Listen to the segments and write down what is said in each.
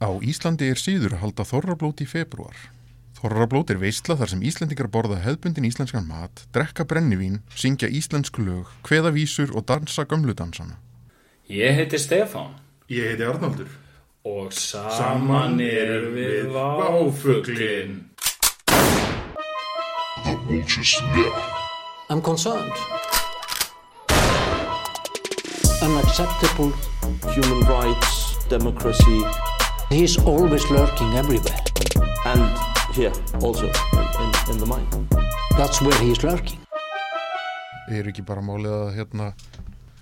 Á Íslandi er síður að halda þorrablót í februar. Þorrablót er veistla þar sem Íslandingar borða hefðbundin íslenskan mat, drekka brennivín, syngja íslensk lög, kveða vísur og dansa gömludansana. Ég heiti Stefán Ég heiti Arnaldur. og saman erum við váfuglinn. I'm concerned. Unacceptable. human rights, democracy, He's always lurking everywhere. and here also in, in, the mind. That's where he's lurking. Er ekki bara málið að hérna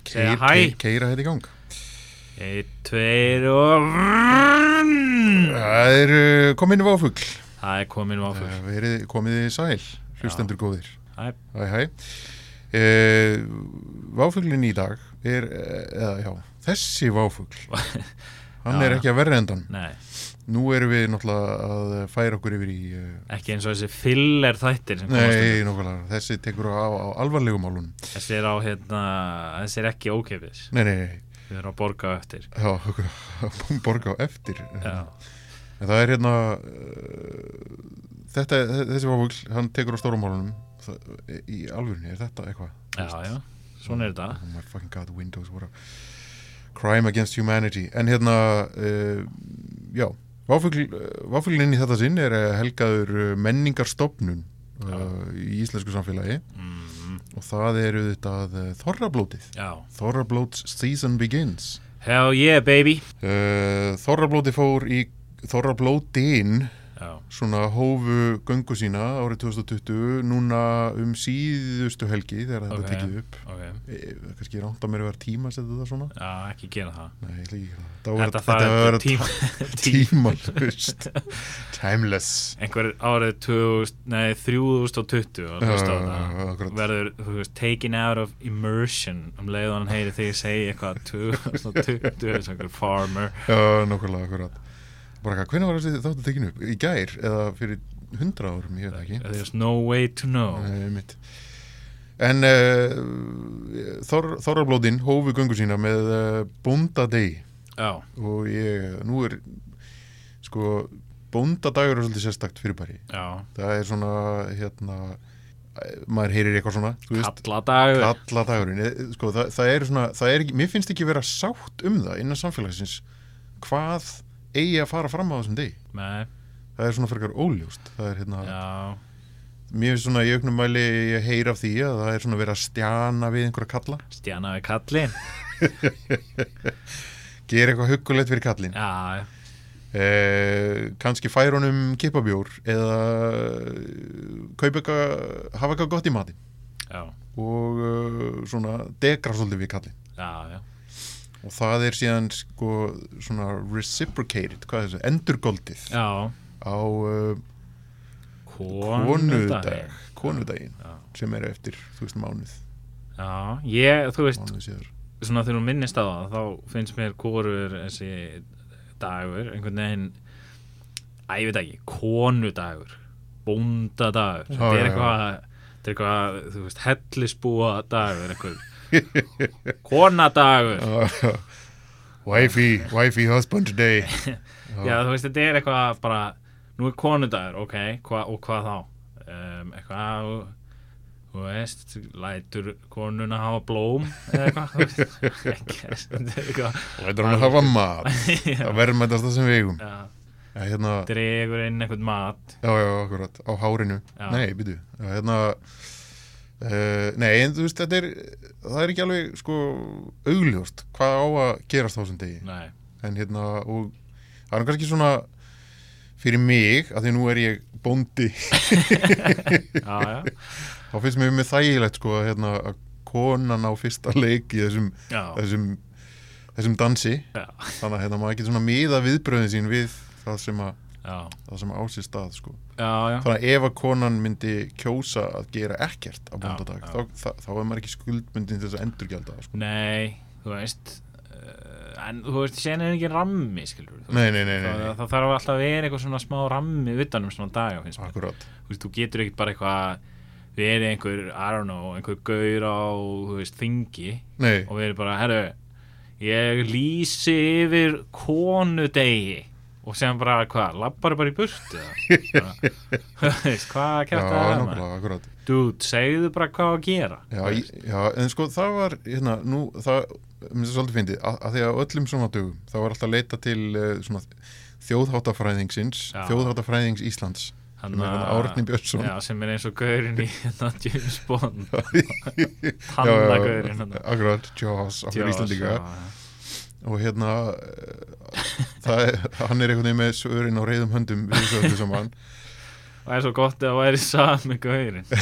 keira þetta í gang? Eitt, tveir og... Það er uh, komin váfugl. Það er komin váfugl. Uh, verið komið í sæl, hlustendur góðir. Hæ. Hæ, hæ. Uh, váfuglin í dag er, eða já, þessi váfugl. Hann Já, er ekki að verða endan. Nei, Nú erum við náttúrulega að færa okkur yfir í... Uh, ekki eins og þessi filler þættir nei, nákvæmlega. Þessi tekur á, á alvarlegum málunum. Þessi er á hérna, þessi er ekki ókipis. Nei, nei, nei. Við erum að borga á eftir. Já, borga á eftir. Já, En það er hérna uh, þetta, þessi váfugl, hann tekur á stórum málunum það, í alvörunni, er þetta eitthvað? já, já, svona er þetta. Oh my fucking god, Windows, what a crime against humanity. En hérna, uh, já váfugl, váfuglinn inn í þetta sinn er uh, helgaður uh, menningarstofnun uh, í íslensku samfélagi. Mm, og það eru þetta þorrablótið. Þorrablóts season begins. Hell yeah baby. uh, Þorrablóti fór í Þorrablótin Já, svona hófu göngu sína árið 2020 núna um síðustu helgi þegar þetta Ok. tekið upp ok. e, kannski ránt að mér að vera tíma að setja þetta svona Já, ekki gera það. Nei, ekki gera það. Þetta þetta fær tíma, tíma. tímalust Timeless einhver árið 2000, nei, 3020 og hlusta á Já, það akkurat. verður, taken out of immersion um leið og hann heyri þegar ég segi eitthvað 2020, þess einhver farmer Já, nákvæmlega, akkurat Bara hvað, hvernig var þessi þáttu tekinu upp? Í gær eða fyrir hundra árum, ég veit ekki. There's no way to know. Nei, En uh, Þor, Þorrablótin hófu göngu sína með uh, bóndadegi já, og ég, nú er sko, bóndadagur er svolítið sérstakt fyrirbæri já, það er svona, hérna eh, maður heyrir eitthvað svona kalladagur. Kalla dagurinn eh, sko, það, það er svona, það er mér finnst ekki vera sátt um það innan samfélagsins hvað eigi að fara fram á þessum Nei, það er svona frekar óljóst. Það er hérna, já, mér finnst svona í auknum mæli ég heyr af því að það er svona verið að stjana við einhverja kalla. Stjana við kallin gera eitthvað huggulegt fyrir kallin já, eh, kannski færa honum kipabjór eða eh, kaupa eitthvað hafa eitthvað gott í mati já, og uh, svona degra svolítið við kallin já, já og það er síðan sko svona reciprocated, hvað er þessu, endurgoldið já, á uh, konudag konudag konudaginn sem er eftir, þú veist, mánuð. Já, ég, þú veist svona þegar hún minnist á það þá finnst mér hvorur þessi dagur einhvern veginn að ég veit ekki, konudagur bóndadagur. Er þetta er eitthvað, þú veist, hellisbúa dagur eitthvað konadagur. Wifey, wifey husband day. Já, þú veist, þetta er eitthvað bara nú er konudagur, ok, hva, og hvað þá? Um, eitthvað þú- veist, lætur konuna hafa blóm eða eitthvað þetta lætur hann hafa mat það verðmætast það sem við eigum. Já, ja, hérna, dregur inn eitthvað mat. Já, já, akkurat, á hárinu. Já. nei, já, hérna uh, nei, en þú veist, þetta er það er ekki alveg, sko, augljóst hvað á að gerast á þessum degi. Nei, en hérna og það er kannski svona fyrir mig, að því nú er ég bóndi, já, já, þá finnst mér með þægilegt sko hérna að konan á fyrsta leik í þessum, þessum þessum dansi, já, þannig að hérna maður getur svona miða viðbröðin sín við það sem að það sem á sér stað sko. Þannig að ef að konan myndi kjósa að gera ekkert á bóndadag, þá, þá, þá er maður ekki skuldmyndin til þess að endurgjalda það sko. Nei, þú veist uh, en þú veist, sen er ekki rammi skilur, nei, nei, nei, nei, það, það þarf alltaf að vera eitthvað svona smá rammi utan um svona mér. Akkurat. Þú veist, þú getur ekkert bara eitthvað verið einhver, I don't know, einhver gaur á, þú veist, þingi og verið bara, herru ég lýsi yfir konudegi og sem bara, hvað, labbar bara í burtu hvað Já, kjátt það dude, segðu bara hvað að gera. Já, ég, já, en sko það var hérna, nú, það, mér finnst það svolítið fyndið að, að því að öllum svona dögum þá var alltaf að leita til uh, svona þjóðháttafræðingsins, Já. þjóðháttafræðings Íslands að- Árni Björnsson. Já, sem er eins og gaurinn í hérna, James Bond. Já, Tannagaurinn já, akkurat, Jaws, okkur Íslandinga og hérna það er, hann er einhvern veginn með svörin á reyðum höndum við þessu öllu saman. Og er svo gott að það væri sami gaurinn.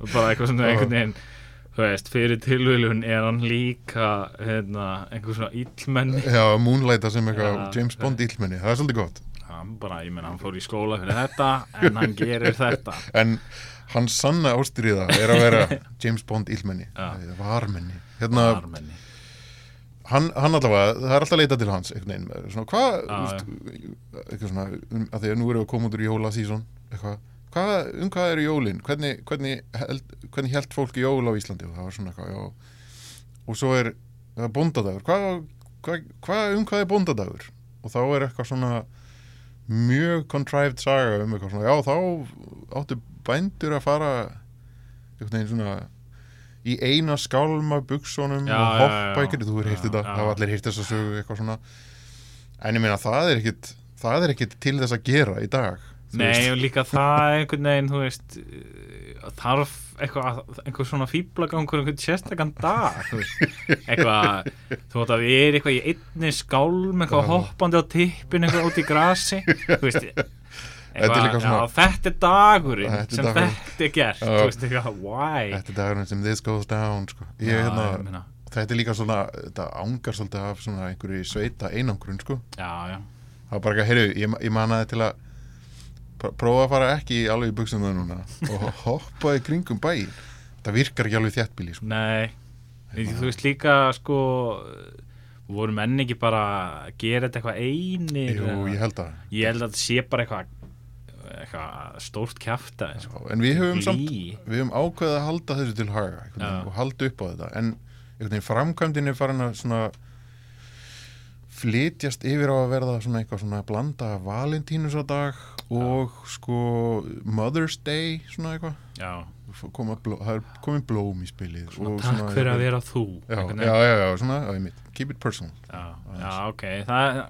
Og bara eitthvað svona einhvern veginn þú veist, fyrir tilvílun er hann líka hérna, einhver svona illmenni. Já, Moonlighta sem eitthvað Já, James Bond íllmenni, það er svolítið gott. Hann bara, ég menn, hann fór í skóla fyrir þetta en hann gerir þetta. En hans sanna ástriða er að vera James Bond íllmenni varmenni. Hérna, Armenni. Hann, hann allavega, það er alltaf leitað til hans einhvern veginn, svona, hvað eitthvað svona, um, að því að nú erum við að koma út úr jólasísón, eitthvað hvað, um hvað eru jólin, hvernig, hvernig, held, hvernig held fólk jól á Íslandi? Og það var svona eitthvað, já. Og svo er það bóndadagur. Hvað, hvað, hvað, um hvað er bóndadagur? Og þá er eitthvað svona mjög contrived saga um eitthvað svona, já þá áttu bændur að fara einhvern veginn svona í eina skálma buksonum Já, og hoppa ykkur, þú já, heyrt þetta, það hafa allir heyrt þess að sögu eitthvað svona? En ég meina það er ekkit það er ekkit til þess að gera í dag Nei, veist. og líka það er einhvern veginn, þú veist uh, þarf eitthvað, einhver svona fíblagangur einhvern sérstakann dag eitthvað, þú veist að við erum eitthvað í einni skálm, eitthvað hoppandi á tippin, eitthvað út í grasi þú veist, eitthvað, svona- já, þetta er dagurinn Þetta er sem dagurinn. þetta er gert, Já. þú veist, þetta er dagurinn sem this goes down sko. ég, Já, hérna, þetta er líka svona þetta ángar svolítið af svona einhverju sveita einangrun sko. já, já, það var bara ekki, heyrðu, ég, ég manaði til að pr- prófa að fara ekki alveg í buksum og hoppa í kringum bæinn það virkar ekki alveg þjættbíli sko. nei þú veist líka, sko voru menn ekki bara að gera þetta eitthvað einir Jú, eða- ég held að ég held að þetta sé bara eitthvað eitthvað stórt sko. en við höfum samt við höfum ákveðið að halda þessu til haga og halda upp á þetta. En einhvern veginn framkvæmdin er farin að svona flytjast yfir á að verða svona eitthvað svona blanda Valentínus á dag og sko Mother's Day svona eitthvað bló, það er komið blóm í spilið svona og takk fyrir að vera þú já, já, já, já, svona, mitt keep it personal. Já, já, ok það,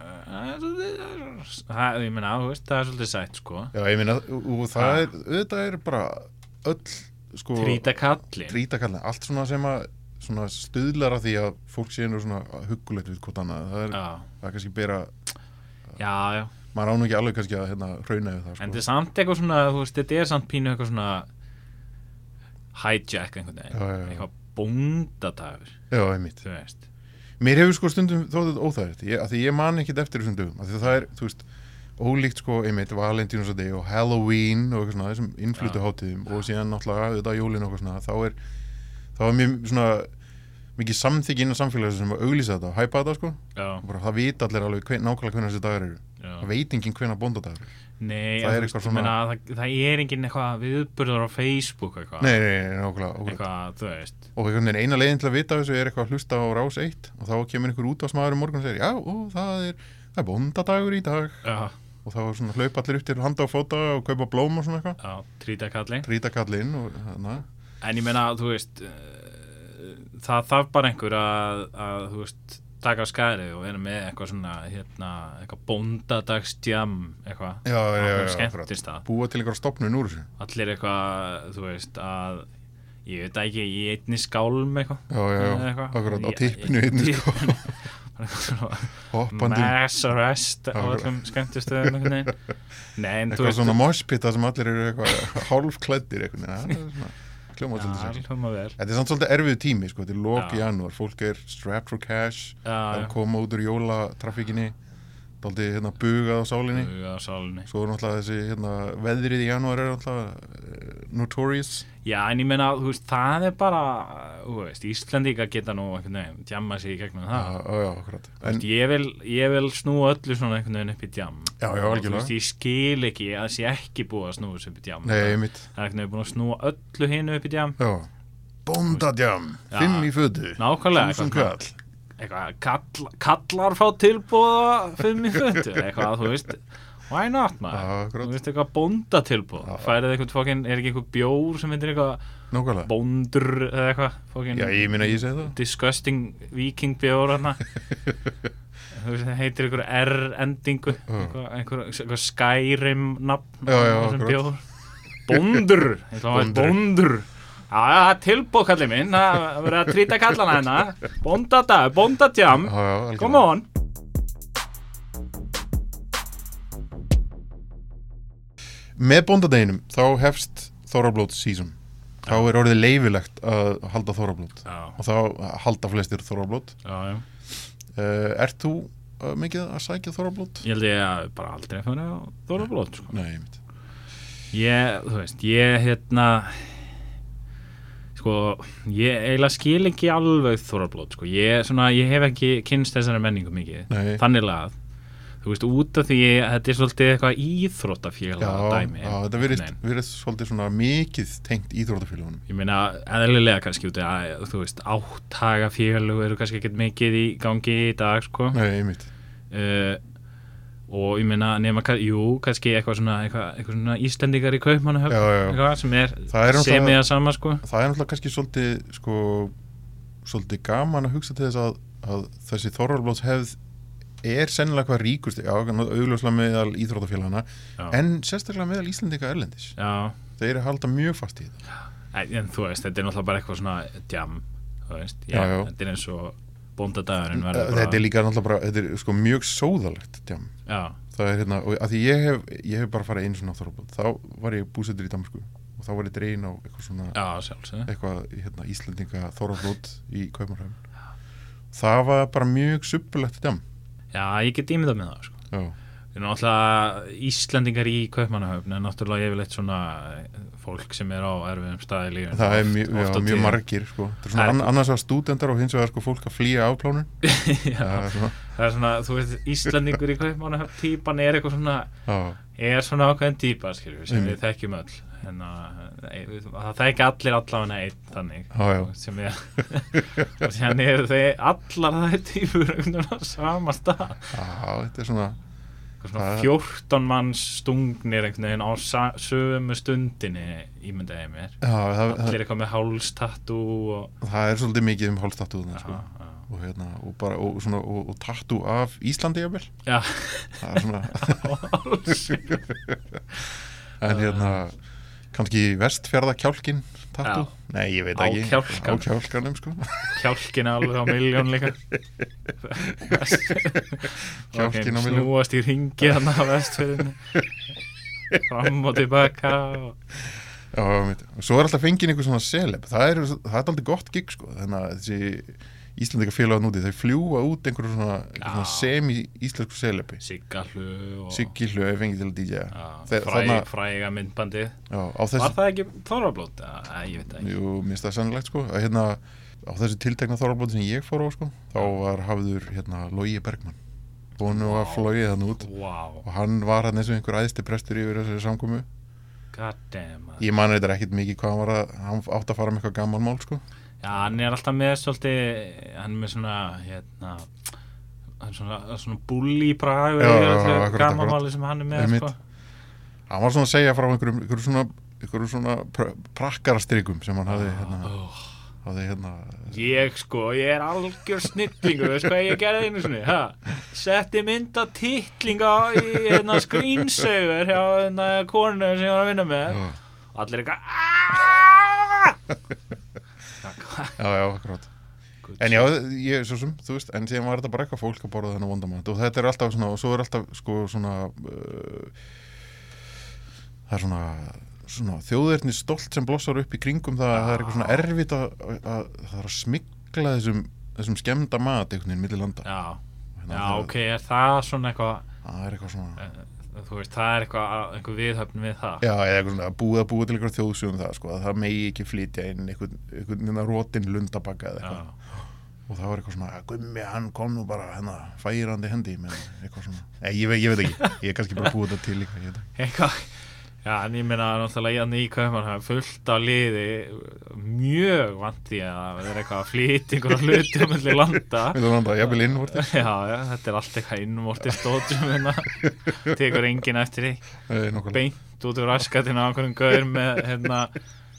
það þú veist, það er svolítið sætt sko. Já, ég meina, og, og það er auðvitað er bara öll sko, trýta kallin trýtakallin, allt svona sem að svona stuðlar að því að fólk sé nú svona huggulegt við hvort annað. Það er, það er kannski bera, já, já. maður án ekki alveg kannski að hérna hrauna við það en þetta sko. er samt eitthvað svona, þú veist, þetta er samt pínu eitthvað svona hijack einhvern veginn, Já, já, eitthvað bóndadagur, já, einmitt. mér hefur sko stundum þóttið óþægilegt. Ég, að því ég man ekkit eftir þessum dögum. Að því það er, þú veist, ólíkt sko einmitt Valentínus og Halloween og eitthvað svona þessum innflutu hátíðum og síðan náttúrulega auðvitað jólin og eitthvað svona þá er, þá er mjög svona mikið samþykki innan samfélagsins sem að auglýsa þetta og hæpa þetta sko. Bara það vita allir alveg hven, nákvæmlega hvernig þessi dagar eru. Það veit enginn hvenær bóndadagur er Nei, Það er svona... meina, það, það er engin eitthvað viðburður á Facebook eitthvað, nei, nei, nei, nákvæmlega, nákvæmlega. eitthvað, og einhvern veginn eina leiðin til að vita þessu er eitthvað að hlusta á rás 1 og þá kemur einhver út á smaður um morgun og segir já, ó, það er, það er bóndadagur í dag. Já, og þá er svona hlaup allir upp til handa og fóta og kaupa blóm og svona eitthvað. Já, trýta kallin trýta kallinn og þannig En ég meina, þú veist uh, það þarf bara einhver að, að þú veist, taka á skæri og vera með eitthvað svona, hérna eitthvað bóndadagsjam eitthvað, já, skemmtist það. búa til einhver stopnun úr þessu. Allir eitthvað, þú veist, að ég veit ekki, í einni skálm eitthvað já, já, eitthvað. á tippinu. Bara eitthvað svona hoppandi. mass arrest á öllum skemmtistöðum einhvern veginn. Nei, en þú eitthvað svona moshpita sem allir eru eitthvað hálfklæddir eitthvað það er svona hljóma svolítið sér Þetta er samt svolítið erfið tími, sko, þetta er lók í janúar, fólk er strapped for cash, Já, að já, koma út úr jólatrafíkinni, daldið hérna bugað á sálinni, á sálinni. Svo er náttúrulega þessi hérna veðrið í janúar er náttúrulega uh, notorious. Já, en ég meina, þú veist, það er bara þú veist, Íslandíka geta nú djamma sig í gegnum það. Já, já. Þú En, veist, ég vil, ég vil snúa öllu svona einhvern veginn upp í djam já, þú veist, ég skil ekki að sé ekki búið að snúa þessu upp í Nei, það, er einhvern veginn búin að snúa öllu hinu upp í djam já. Bóndadjam, fimm í fötu, Nákvæmlega eitthvað kall. eitthvað kall, kallar fá tilbúða fimm í fötu eitthvað, þú veist. Why not maður, þú veist eitthvað bónda tilbúð færið eitthvað fokkin, er ekki eitthvað bjór sem heitir eitthvað bóndur eða eitthvað fokkin Já, ég minna ég segi það. disgusting viking bjór hana þú veist, það heitir einhver R-endingu eitthvað, einhver, einhver Skyrim nafn þessum akkurat. bjór. Bóndur! Bóndur. Bóndur Já, já, það er tilbúð kallið minn. Það er verið að trýta kallana hérna. Já, algjörlega. Come on. Með bóndadeginum þá hefst Þórablót season. Þá er orðið leifilegt að halda Þórablót og þá halda flestir Þórablót uh, Ert þú uh, mikið að sækja Þórablót? Ég held ég að bara aldrei að fara á Þóra Blót sko. Nei, ég veit Ég, þú veist, ég hérna sko, ég eiginlega skil ekki alveg Þórablót, sko, ég, svona, ég hef ekki kynst þessari menningu mikið. Nei. þannig lagað, þú veist, út af því að þetta er svolítið eitthvað íþróttafélag Já, dæmi já þetta virðist svolítið svona mikið tengt íþrótafélagunum Ég meina, eðlilega kannski út að, þú veist, áttagafélög eru kannski ekkert mikið í gangi í dag, sko. Nei, veit uh, og ég meina nema, jú, kannski eitthvað svona eitthvað, eitthvað svona Íslendingar í Kaupmannahöfn sem er, er semið að sama sko. Það er náttúrulega kannski svolítið sko, svolítið gaman að hugsa til þess að, að þessi Þórablóts hefð er sennilega hvað ríkust augljóslega meðal íþrótafélagana en sérstaklega meðal Íslendinga erlendis. Já, þeir eru halda mjög fast í þetta. En, en þú veist, þetta er náttúrulega bara eitthvað svona djam, þú veist, Já, já. þetta er eins og bóndadagurinn verður bara þetta er líka náttúrulega bara þetta er sko mjög sóðalegt djam. já, það er hérna, og að því ég hef ég hef bara farið einu svona á Þórablót þá var ég búsettur í Danmarku og þá var ég dregin á eitthvað svona já, sjálfsög eitthvað hérna, Íslendinga Þórablót í Kaumarhæfn það var bara mjög suppulegt djam já, ég get ímyndað með það sko. Er náttúrulega Íslendingar í Kaupmannahöfn en náttúrulega yfirleitt svona fólk sem er á erfiðum staði líka það er mjög, já, mjög margir sko. það er Það er- ann annars að stúdendar og hins vegar sko fólk að flýja afplánun það er það er svona, þú veist, Íslendingur í Kaupmannahöfn típan er eitthvað svona já, er svona ákveðin við, sem Einmitt. við þekkjum öll. En að, það þekki allir allavega einn þannig Já, já. sem er og sér eru þeir allar típur einhvern veginn á sama stað. Já, þetta er svona Það- 14 manns stungnir á sömu stundinni ímyndaði mér. Allir eitthvað með hálstatú og það er svolítið mikið um hálstatúðuna sko. og hérna og bara og, svona, tattú af Íslandi jafnvel. Já, það er svona en hérna kannski vestfjarðakjálkin tattú, Já. nei ég veit Á ekki kjálkann. á kjálkanum sko. Kjálkin alveg á miljón líka. Kjálkinn á milljón. snúast í ringi hann á vestfjörðinu fram og tilbaka og... Já, og svo er alltaf fengið einhver svona seleb. Það er, það er aldrei gott gig sko. Þannig að þessi Íslandika félaga núti þau fljúa út einhverju svona, einhverju svona semi-íslensku og Siggi hlu er fengið til að Þe- fræ, fræga myndbandið. Já, á Var það ekki þorrablót? Já, ég veit ekki. Jú, mér finnst það sannlegt sko. Að hérna, á þessu tiltekna þorrablóti sem ég fór á sko, þá var hafður hérna Logi Bergmann. Búinu að flóið hann út. Wow, og hann var hann eins og einhver æðsti prestur yfir þessari samkomu. God damn ég man þetta ekkit mikið hvað hann var að hann átt að fara með eitthvað gaman mál sko Já, hann er alltaf með svolítið hann er með svona hérna hann er svona, svona yfir já, þetta akkurat, gamanmáli sem hann er með sko. hann var svona að segja frá einhverjum, einhverjum svona, einhverjum svona pr prakkarastrikum sem hann hafði hérna, oh. hafði hérna Ég sko, ég er algjör snillingur veist hvað ég gerði einu sinni ha? setti mynda titlinga í hérna, skrýnsegur hjá hérna, konu sem ég var að vinna með og allir eitthvað "Aaaah!" já, já, akkurat. En já, ég, svo sem, þú veist en síðan var þetta bara eitthvað fólk að borða þennan vondamat og þetta er alltaf svona, og svo er alltaf sko svona uh, það er svona svona þjóðverðni stolt sem blossar upp í kringum það. Að það er eitthvað svona erfitt að, að, að það er að smigla þessum þessum skemmda mat einhvern veginn milli landa. Já, já ok, er það svona eitthvað það er eitthvað svona eh, þú veist, það er eitthvað einhver viðhöfn við það. Já, eða eitthvað svona búið að búið til eitthvað þjóðsugum það sko, að það megi ekki flytja inn einhvern, einhvern rótin lundabakka eða eitthvað. Já, og það var eitthvað svona, gummi, hann kom nú bara hérna, færandi hendi með eitthvað svona, Nei, ég, veit- ég veit ekki, ég er kannski bara búið þetta til líka, ég veit ekki. Eitthvað Já, en ég meina náttúrulega hérna í Kaupmannhöfn fullt á liði mjög vant í að vera eitthvað að flytja einhverja hluti á milli landa. Vildu landa, jafnvel innvorti Já, já, þetta er allt eitthvað innvorti stóðsum hérna. Tekur enginn eftir því. Beint út úr raskatinn á einhverjum gaur með hérna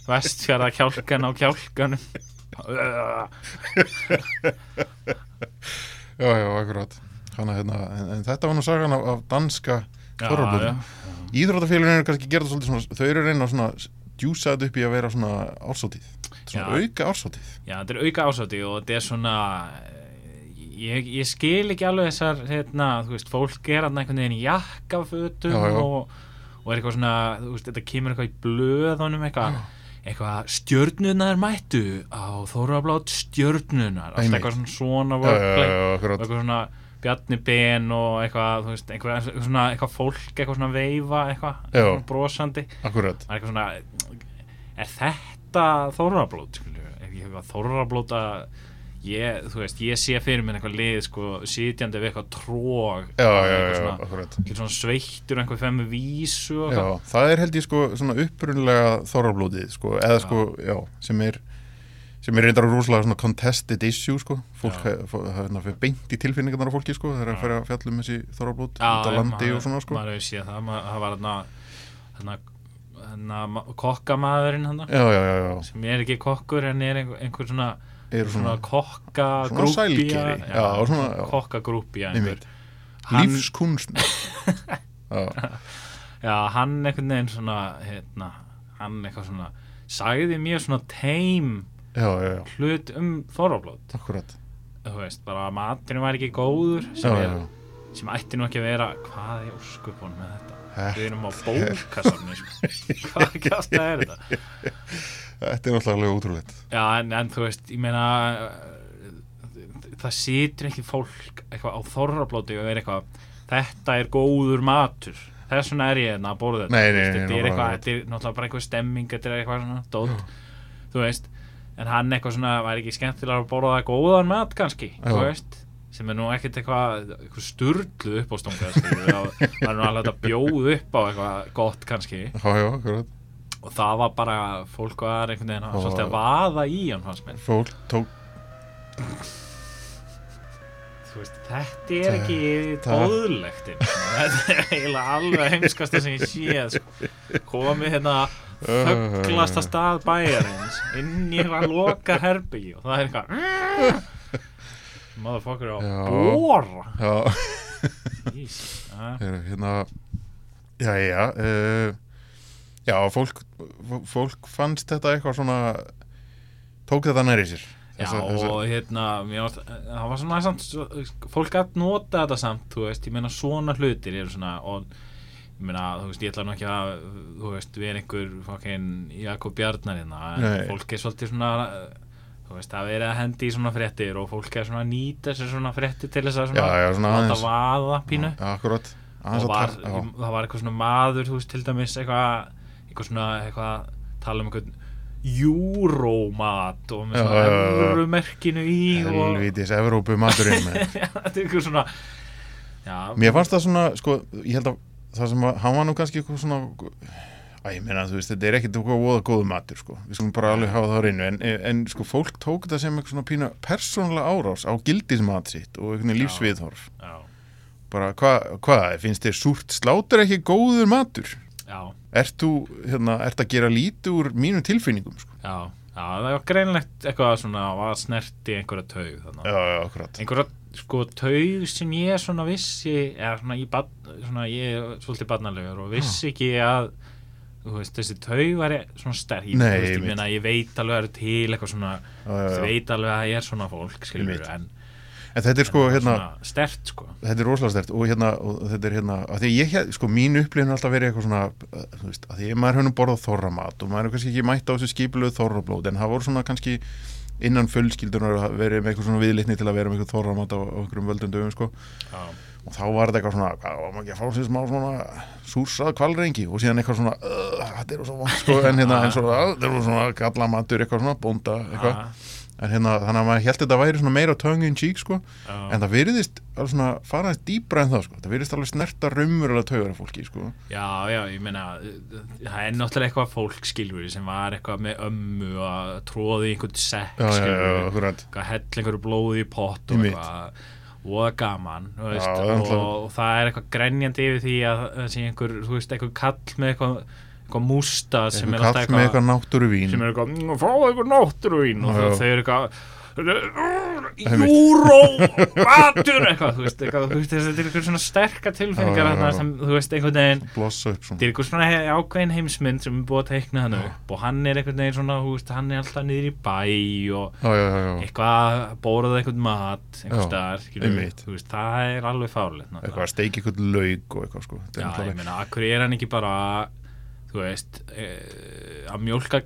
vestfjara kjálkan á kjálkanum. Já, já, akkurat. Hanna, hérna, en, en þetta var nú sagan af, af danska Já, Íþróttafélagin eru kannski þetta svolítið svona Þau eru reyna svona djúsa þetta upp í að vera svona ársótið Svona Já. auka ársótið Já, þetta er auka ásátti og þetta er svona eh, ég, ég skil ekki alveg þessar hérna, þú veist, fólk er hann einhvern veginn í jakkafötum Já, já. Og, og er eitthvað svona, þú veist, þetta kemur eitthvað í blöðunum eitthvað eitthvað stjörnunar mættu á Þórablátt stjörnunar alltaf eitthvað svona svona eitthvað svona Bjarni Ben og eitthvað, þú veist, eitthvað, eitthvað svona eitthvað fólk, eitthvað svona veifa eitthvað, Já. eitthvað brosandi. Akkurat. Eitthvað svona er þetta skilju, er ég eitthvað veist, ég sé fyrir mér eitthvað lið, sko, sitjandi við eitthvað tróg Já, já, já, eitthvað já, svona, akkurat. Eitthvað svona sveittur einhver fem vísu Já, eitthvað. það er held ég sko svona upprunlega þorrablóðið sko, eða sko, já, sem er sem er reyndar rosalega svona contested issue sko, fólk Já. það hérna beint í tilfinningarnar á fólki sko, það er að Já. fjallum þessi þorrablót Já, út á já, landi og svona sko. maður hefur séð það, það var þarna þarna, þarna kokkamæðurinn þarna Já, já, já, já, sem er ekki kokkur en er einhver, einhver svona, svona svona kokka Svona sælgeri, já, svona, já. kokka grúpía Einmitt. Hann- lífskunst Já, Já, hann einhvern veginn svona hérna, hann eitthvað svona sagði mjög svona teim já, já, hlut um þorrablót akkurat. Þú veist, bara að maturinn var ekki góður sem, já, er, já, sem ætti nú ekki að vera hvað er óskupunum með þetta? Þetta- við erum á bókasafni sko. hvað kjátt er þetta? Þetta er náttúrulega ótrúlegt. Já, en, en þú veist, ég meina uh, það situr ekki fólk eitthvað á þorrablóti og er eitthvað þetta er góður matur. Þess vegna er ég hérna að borða þetta. Þetta er náttúrulega bara eitthvað stemming þetta er eitthvað svona dót. Þú veist, en hann eitthvað svona væri ekki skemmtilega að borða góðan mat kannski, veist? Sem er nú ekkert eitthvað, eitthvað sturlu upp á stunga það er nú alveg að bjóð upp á eitthvað gott kannski. Já, já, og það var bara, fólk var einhvern veginn svolítið að vaða í hann fannst mér. Fólk tók veist, þetta er ekki Það- bóðlegt þetta er eiginlega alveg heimskasta sem ég sé sko. komið hérna þögglasta stað bæjarins inn í eitthvað loka herbyggi og það er eitthvað maður fokkur á bóra hérna já, já uh, já, fólk fólk fannst þetta eitthvað svona tók þetta næri sér. Já, og hérna varst, það var svona samt, fólk að nota þetta samt, þú veist, ég meina svona hlutir eru svona og meina, þú veist, ég ætla nú ekki að þú veist, við erum einhver fokkin Jakob Bjarnar hérna, en fólk er svolítið svona þú veist, það er verið að hendi í svona fréttir og fólk er svona að nýta sér svona fréttir til þess að svona, Já, já, svona láta vaða pínu. Já, akkurat. Og var, já. það var eitthvað svona maður þú veist, til dæmis eitthvað eitthvað svona, eitthvað tala um eitthvað júrómat og með svona evrumerkinu í og Helvítis, Evrópu maturinn með þetta er eitthvað svona já, Mér fannst það svona, sko, ég held að það sem að, hann var nú kannski eitthvað svona Æ, ég meina, þú veist, þetta er ekkit eitthvað voða góðu matur, sko, við skulum bara alveg hafa það á reynu, en, en sko, fólk tók þetta sem eitthvað svona pína persónlega árás á gildismat sitt og veginn lífsviðhorf. Bara, hvað, hva, finnst þér súrt slátur ekki góður matur? já, Ert þú, hérna, ert að gera lítið úr mínum tilfinningum, sko? já, já, það var greinlegt eitthvað svona, var snerti einhverja taug þannig, Já, já, akkurat. einhverja sko taug sem ég svona vissi eða svona bad, svona ég er svolítið barnalegur og vissi ekki að veist, þessi taug var svona sterk Nei, veist, ég, ég veit alveg að það eru til eitthvað svona Já, já, já. veit alveg að ég er svona fólk Einmitt. en En þetta er sko, hérna, stert sko. Þetta er rosalega stert og hérna, og þetta er hérna, að því ég, sko, mín upplifin er alltaf verið eitthvað svona, þú veist, að því maður höfum borðað þorramat og maður er kannski ekki mætt á þessu skipulega þorrablót, en það voru svona kannski innan fullskildunar að verið með eitthvað svona viðlitni til að vera með eitthvað þorramat á, völdum dögum, sko, já, og þá var þetta eitthvað svona, hvað, var maður ekki að fá sér smá svona súrsað kvalrengi og síðan eitthvað svona, þetta er svo vant, sko, en hérna, en svo, þetta er svona gallamatur, eitthvað svona, bónda, eitthvað, en hérna, þannig að maður held þetta væri meira tongue in cheek sko, já, en það virðist alveg svona fara aðeins dýbra en það sko, það virðist alveg snerta raumurulega taugar af fólki sko, já, já, ég meina það er náttúrulega eitthvað fólk skilur sem var eitthvað með ömmu að tróði einhvern sekk eitthvað hell einhverju blóði í pott og eitthvað. Og gaman veist, Já, og, og það er eitthvað grenjandi yfir því að það sé einhver, þú veist, einhver kall með eitthvað, eitthvað músta sem er alltaf með eitthvað náttúruvín. sem er eitthvað, "Mm, fáðu eitthvað náttúruvín. Og þau eru eitthvað júró matur, eitthvað, þú veist, eitthvað, þú veist þetta er eitthvað svona sterka sem, þú veist, einhvern veginn þetta er eitthvað svona ákveðin heimsmynd sem er búið að teikna hann upp. Og hann er einhvern veginn svona, veist, hann er alltaf niður í bæ og já, já, já, eitthvað bórað eitthvað mat við, einmitt. þú veist, það er alveg náttúrulega. eitthvað að steiki eitthvað lauk og eitthvað sko. Já, ég meina, akkur er hann ekki bara þú veist e, að mjólka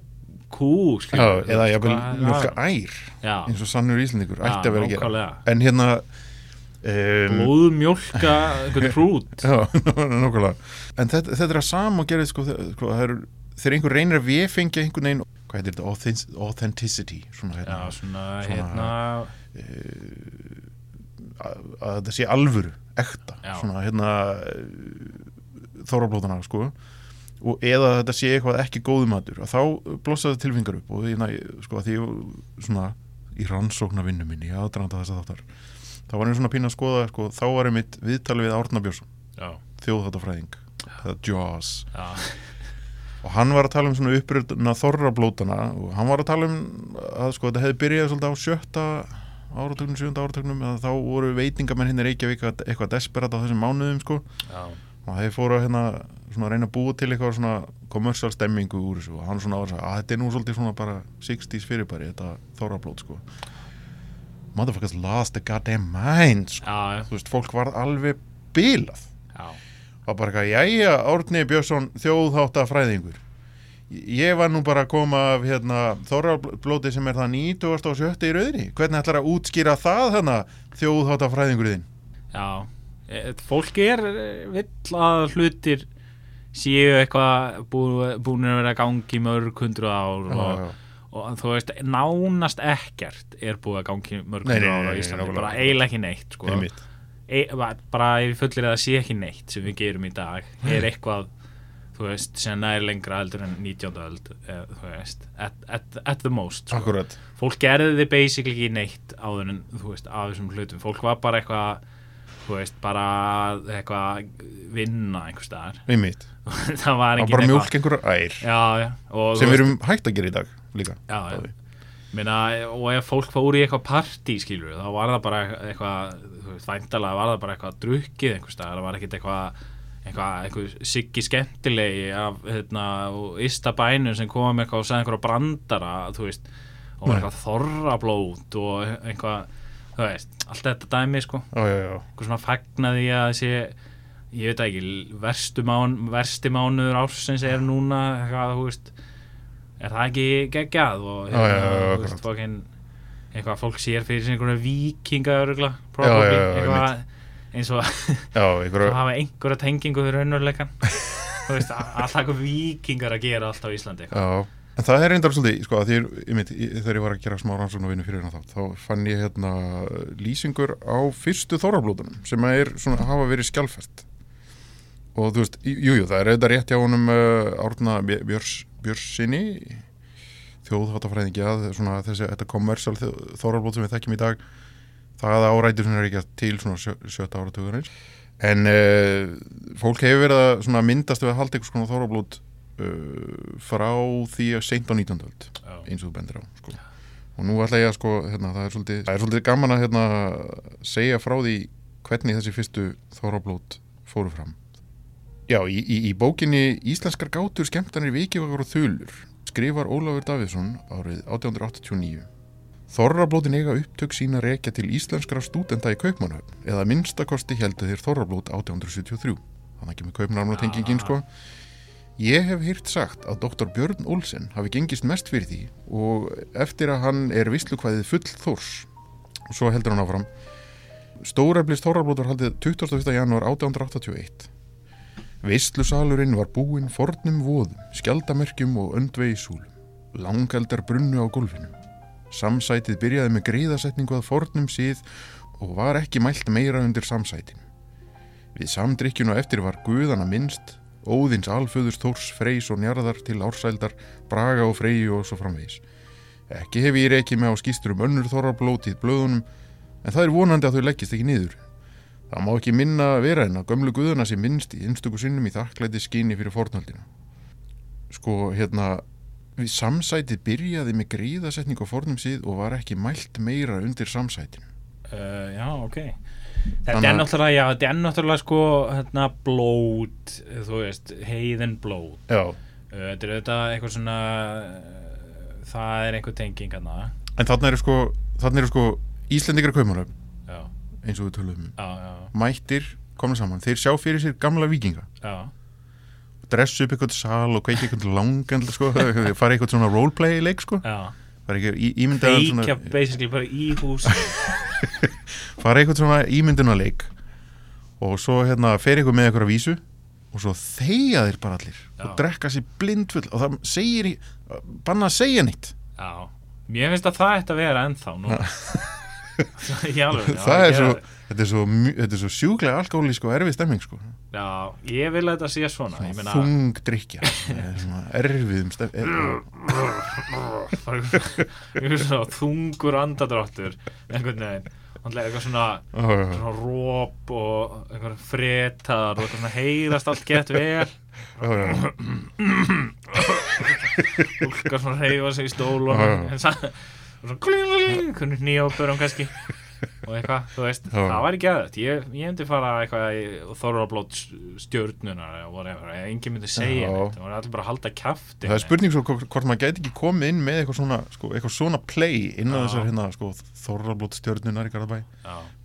kú já, skilur eða ég vil mjölka ær já, eins og sannur íslendingur já, ætti að vera að gera. nákvæmlega. en hérna um, blóðmjólka einhvern hrút. Já, nákvæmlega en þetta, þetta er að sama og gerðið sko, þegar- sko, það eru, þegar einhver reynir að véfengja einhvern veginn, hvað heitir þetta, Authentic- authenticity svona, já, hérna, svona, Svona- hérna að, að þetta sé alvöru, ekta. Já. svona hérna þórablótana sko og eða þetta sé eitthvað ekki góðu matur að þá blossaði tilfingar upp og því, sko, að því svona í rannsókna vinnu minni, aðdraðanda þess að þáttar þá var ég svona pínu að skoða sko, þá var ég mitt viðtali við Árna Björnsson eða Jaws. Já, og hann var að tala um svona uppröðna þorrablótana og hann var að tala um að sko þetta hefði byrjað svolítið á sjötta áratögnum, sjönda áratögnum þá voru veitingamenn hinn Reykjavík að- eitthvað desperat á þessum mánuðum sko. Já, og þeir fóru að hérna svona að reyna að búa til eitthvað svona kommersial stemmingu úr þessu. Og hann svona var að segja að þetta er nú svolítið svona bara 60s fyrirbæri þetta þorrablót sko. Motherfuckers lost the goddamn mind sko. já, þú veist, fólk var alveg bilað. Já, og bara eitthvað, jæja, Árni Björnsson þjóðháttafræðingur. Ég var nú bara að koma af hérna, þorrablóti sem er það 97. í rauðri hvernig ætlar að útskýra það þarna þjóðháttafræðingur þinn? Já E, fólk er e, vill að hlutir séu eitthvað bú- búin að vera gangi mörg hundru ár og, já, já. og þú veist, nánast ekkert er búið að gangi mörg Nei, nei, hundru nei, ár á nei, Íslandi, nákvæmlega. bara eiginlega ekki neitt sko. E, ba- bara ef ég fullir að það sé ekki neitt sem við gerum í dag er eitthvað þú veist, sem er lengra heldur en 19. öld eða, þú veist, at, at, at the most sko. fólk gerði þið basically ekki neitt áður en, þú veist, af þessum hlutum fólk var bara eitthvað þú veist, bara eitthvað vinna einhvers staðar einmitt, það var var bara mjólk einhverjar ær já, já, og sem við erum hægt að gera í dag líka já, já. Meina, og ef fólk fór í eitthvað partí skilur, þá var það bara eitthvað þú veist, væntalega var það bara eitthvað drukkið einhvers staðar, það var ekkit eitthvað eitthvað, eitthvað siggi skemmtilegi af, hérna, og ysta bænum sem kom eitthvað og sagði einhverja brandara þú veist, og Nei. eitthvað þorrablót og eitthvað þú veist, allt þetta dæmi sko. Eitthvað svona fagnaði að sé ég veit ekki, verstu mán, versti mánuður ársins er núna eitthvað, þú veist er það ekki geggjað? Og Já, já, já, já, þú veist, fókin, eitthvað fólk sér fyrir sig einhverja vikinga örugla, probably, eitthvað eins og að hafa einhverja tengingu fyrir raunveruleikan þú veist, alltaf vikingar að gera alltaf á Íslandi. Eitthvað. En það er reyndar svolítið, sko, því ég mitt, þegar ég var að gera smá rannsóknarvinnu fyrir hérna þá, þá fann ég hérna lýsingur á fyrstu þorrablótunum sem er svona, hafa verið skjálfest og þú veist, jújú, jú, það er auðvitað rétt hjá honum uh, Árna Bj- Björs, Björsinni þjóðháttafræðingi að svona þessi, þetta kommersal þorrablót sem við þekkjum í dag það árætur sem er ekki til svona sjö, sjötta áratugur eins en uh, fólk hefur verið að svona myndast við að halda eitthvað svona þorrablót uh, frá því að seint á 19. öld eins og þú bendir á sko. og nú ætla ég að sko hérna, það, er svolítið, það er svolítið gaman að hérna, segja frá því hvernig þessi fyrstu þorrablót fóru fram. Já, í, í, í bókinni Íslenskar gátur skemmtanir vikivakar og þulur skrifar Ólafur Davidsson árið 1889 Þorrablótin eiga upptök sína rekja til íslenskra stúdenda í Kaupmannhöfn eða minnstakosti heldur þeir Þorrablót 1873 þannig ekki með Kaupmannhöfn og tengingin sko Ég hef hýrt sagt að doktor Björn Olsen hafi gengist mest fyrir því og eftir að hann er vislukvæðið full þórs og svo heldur hann áfram Stóreflis Þorrablót var haldið 21. janúar 1881 Veislusalurinn var búinn fornum voðum, skjaldamerkjum og öndvegi súlum. Langeldar brunnu á gólfinu. Samsætið byrjaði með greiðasetningu að fornum síð og var ekki mælt meira undir samsætin. Við samdrykkjun og eftir var guðana minnst, óðins alföðurs Þórs, Freys og Njarðar til ársældar, Braga og Freyju og svo framvegis. Ekki hef ég reikið með á skýstur um önnur þorrablótið blöðunum, en það er vonandi að þau leggist ekki niður. Það má ekki minna vera en að gömlu guðuna sé minnst í einstöku sinnum í þakklæti skinni fyrir fornöldina. Sko, hérna, við samsætið byrjaði með gríðasetning á fornum síð og var ekki mælt meira undir samsætinu. uh, já, ok þetta Þannig er að- náttúrulega, já, þetta er náttúrulega sko, hérna, blót þú veist, heiðin blót Já. þetta er auðvitað eitthvað svona það er einhver tenging hana En þarna eru sko, þarna eru sko Íslendingar kaupmannöfn, já, eins og við tölum um. já, já, Mættir, komna saman, þeir sjá fyrir sér gamla vikinga. já Dressu upp eitthvað sal og kveiki eitthvað langan, sko, þeir fara eitthvað svona roleplay leik, sko. já, Fara ekki í, ímyndaðan feikja svona, basically bara í hús fara eitthvað svona ímyndunarleik og svo hérna fer eitthvað með eitthvað vísu og svo þegja þeir bara allir Já. og drekka sér blindfull og það segir banna að segja nýtt já, mér finnst að það ætti að vera ennþá nú í alveg það er svo, þetta er svo, svo sjúklega alkohólísk og erfið stemming sko. já, ég vil að þetta sé svona meina, þung drikja erfiðum stemming einhver þungur andadráttur einhvern veginn eitthvað svona, svona róp og eitthvað fretar og eitthvað svona heyrast allt gett vel. Fólkar svona reyfa sig í Já, já. en sa- og svona kling, hvernig nýjópurum kannski og eitthvað, þú veist, Já. það var ekki aðeins ég, ég myndi fara eitthvað í þorrablót stjörnunar eða whatever, enginn myndi segja Já. neitt, það var allir bara að halda kjafti það er spurning svo hvort maður gæti ekki komið inn með eitthvað svona, sko, eitthvað svona play inn á Já. þessar hérna, sko, þorrablót stjörnunar í Garðabæ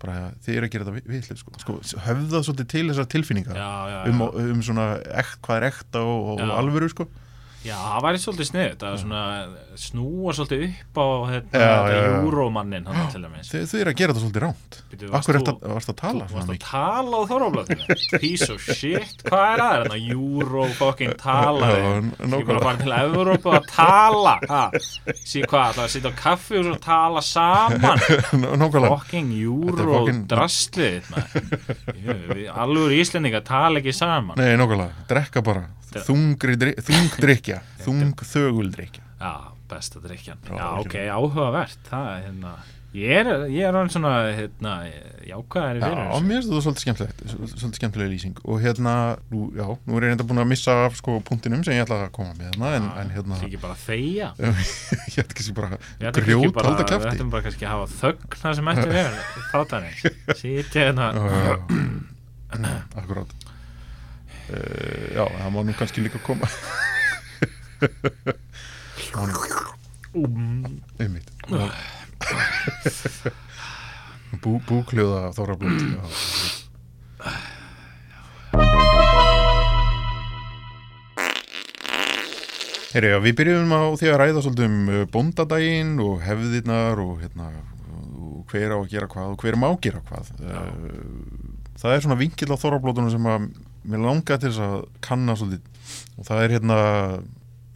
bara þið er að gera þetta vitlega sko. sko, höfðað svolítið til þessar tilfinningar um, um svona ekt, hvað er ekta og, og alvöru sko. Já, það væri svolítið snið Það er svona snúa svolítið upp á já. júrómannin hann til dæmis. Þið, þið er að gera þetta svolítið ránt Akkur varst er að tala varst að tala á þorraflöðinu Piece of shit, hvað er það? Þannig að júró fucking tala? Ég bara að fara til Evrópu að tala? Sí hvað, það að sitja á kaffi og tala saman? Fucking er júró. Við- Alvöru íslendinga tala ekki saman. Nei, nákvæmlega, drekka bara. Þetta- Þungri, dri- þung drikja Þung þögul drikja Já, besta drikjan Já, Já, ok, áhugavert. Það er hérna Ég er, ég er hann svona, hérna, jákvæðari Já, þessu. mér finnst þetta svolítið skemmtilegt Svolítið skemmtilega lýsing. Og hérna, nú, já, nú er ég reynda búin að missa af sko punktinum sem ég ætla að koma með hérna En, en hérna, ekki bara þegja. Ég ætla ekki bara grjót halda Við kæfti ættum bara kannski að hafa þögn það sem ætti verið Þáttanir Sýtja hérna. Já, já, já. Akkurát uh, Já, það má nú kannski líka koma Það má nú um, einmitt Bú, Búkljóða þóra blót Heyri, já, við byrjum á því að ræða svolítið um uh, bóndadaginn og hefðirnar og, hérna, og hver á að gera hvað og hver má gera hvað. Uh, það er svona vinkill á þorrablótunum sem að mér langar til þess að kanna svolítið. Og það er hérna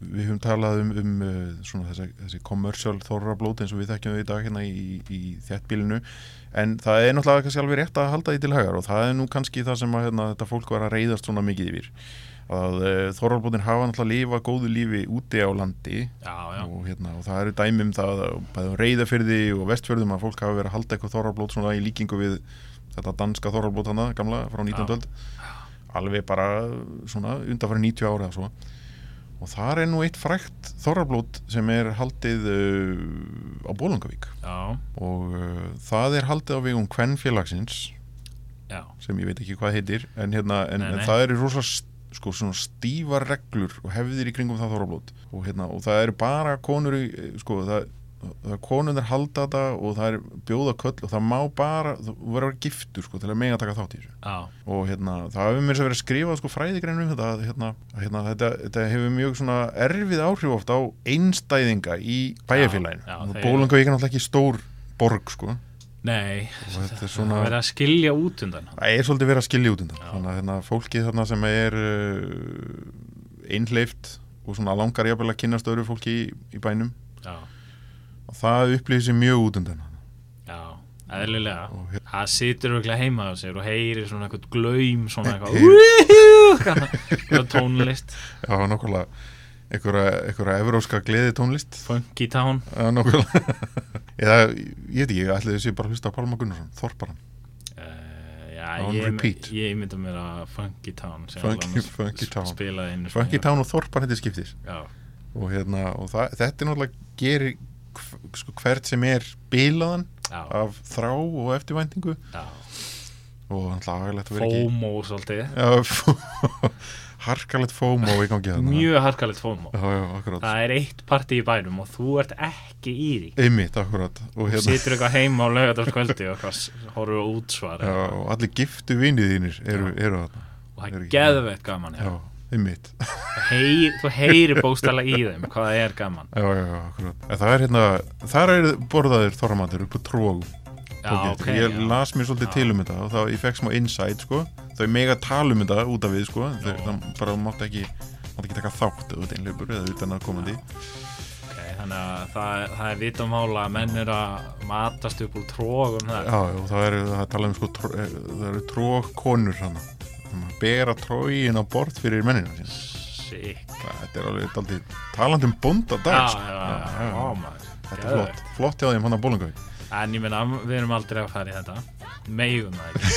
við höfum talað um, um uh, svona þessi, þessi commercial þorrablót eins og við þekkjum þau í dag hérna í, í þéttbílinu en það er náttúrulega kannski alveg rétt að halda því til hagar og það er nú kannski það sem að hérna, þetta fólk var að reyðast svona mikið yfir. Að uh, þorrablótin hafa náttúrulega að lifa góðu lífi úti á landi Já, já, og, hérna, og það eru dæmi um það að bæðum reyðafyrði og vestfjörðum að fólk hafa verið að halda eitthvað þorrablót svona í líkingu við þetta danska þorrablót hana gamla frá 19. öld. Alveg bara svona undanfæri 90 ára eða svo og þar er nú eitt frækt þorrablót sem er haldið uh, á Bólungavík já, og uh, það er haldið á vegum Kvenfélagsins. Já. Sem ég veit ekki hvað heitir en, hérna, en, Nei, en nei. það eru rosa st- sko, stífar reglur og hefðir í kringum það þorrablót. Og, hérna, og það eru bara konur í, sko, það, það er konunir halda þetta og það er bjóða köll og það má bara, þú verður að vera giftur sko, til að mega taka þátt í þessu. Já, og hérna, það hefur mér sem verið að skrifa sko, fræðigreinum um þetta, hérna, hérna, þetta þetta hefur mjög svona erfið áhrif oft á einstæðinga í bæjarfélaginu. Já, já, og Bólungavík er náttúrulega ekki stór borg sko, nei. Þetta er Það svona verið að skilja út undan. Það er svolítið verið að skilja út undan. Já. þannig að hérna, fólkið þarna sem er uh, einhleift og svona langar jafnvel að kynast öðru fólki í, í bænum. Já, og það upplýði sér mjög út undan hann. Já, eðlilega. Það situr örugglega heima á sér og heyrir svona eitthvað glaum svona eitthvað eitthvað tónlist. Já, nokkulega einhverja evróska gleði tónlist funky town. Já, nokkulega Eða, ég veit ekki, ég ætli þessi bara að hlusta á Pálma Gunnarsson, Þorparan uh, já, ég, ég mynda mér að funky town Funky- Funky Town. Funky Town og Þorparan þetta skiptis. Já, og, hérna, og það, þetta er náttúrulega gerir sko, hvert sem er bilaðan já, af þrá og eftirvæntingu. Já. Og náttúrulega agalegt að vera ekki FOMO svolítið. Harkalegt fómo í gangi mjög harkalegt FOMO. Já, það er eitt partí í bænum og þú ert ekki í því. Einmitt, akkurat. Og, hérna, situr eitthvað heima á lögadagskvöldi og á útsvar og allir giftu vinið þínir eru, eru þarna. Og það er geðveitt gaman já. Heyr, þú heyrir bóstala í þeim hvað það er gaman. Já, já, já, það er hérna, þar er borðaðir þorramatur upp á tróg já, ok, Ég las mér svolítið til um þetta og þá ég fekk smá insight, sko. Þau mega tala um þetta út af við, sko. Það bara mátt ekki, mátt ekki taka þátt út einleipur eða utan að komandi Ok, þannig að það, það er vitamála að menn eru að matast upp úr trógum það. Já, það er, það er talað um, sko, eh, það eru trógkonur hana Bera trógin á borð fyrir mennina sína. Sick. Þetta er alveg daldið talandi um bónda Já, dag, já, sko. já, já, já, maður. Þetta er flott, flott hjá þeim hann að bólungavík En ég meina, við erum aldrei að fara í þetta. Megum það ekki.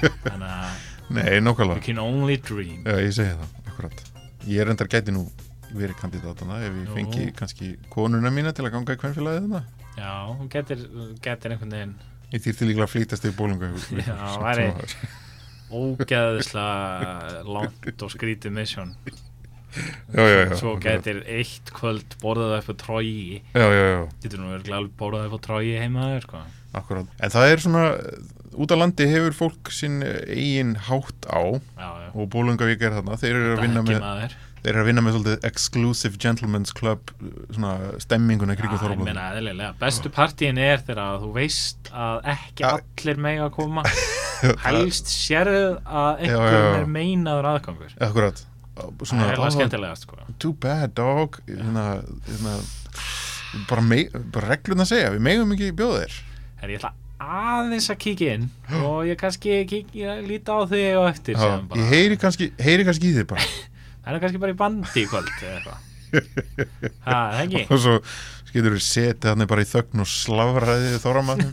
Þannig að Nei, we nokkulega can only dream. Já, ég segi það, akkurat. Ég er endar gæti nú verið kandidatana ef ég fengi kannski konuna mína til að ganga í kvennfélagið þarna. Já, hún getur, getur einhvern veginn. Ég þýrti líklega að flýtast í bólunga Já, væri- ógeðislega langt og skrítið mission. Já, já, já Svo getur eitt kvöld borðað upp á já, Getur nú verið alveg borðað upp á trógi heima sko. Akkurat. En það er svona, út á landi hefur fólk sinn eigin hátt á og bólungavík er þarna. Þeir eru að vinna með, maður þeir eru að vinna með svolítið exclusive gentleman's club svona stemminguna kringum Já, ég meina eðlilega. Bestu partíin er þegar þú veist að ekki allir mega að koma Helst sérðu að já. er meinaður aðgangur. Akkurat. Það er alveg "Oh, skemmtilegast sko. Too bad dog. Hérna, hérna, bara, bara reglurna segja við megum ekki bjóða þér. Herri, ég ætla aðeins að kíkja inn og ég kannski kíkja, líta á þig og eftir Já, ég heyri kannski, heyri kannski í þér bara. Það er kannski bara í bandi í kvöld eða eitthvað. Ha, og svo getur við setið hann bara í þögn og slavraðið þóramann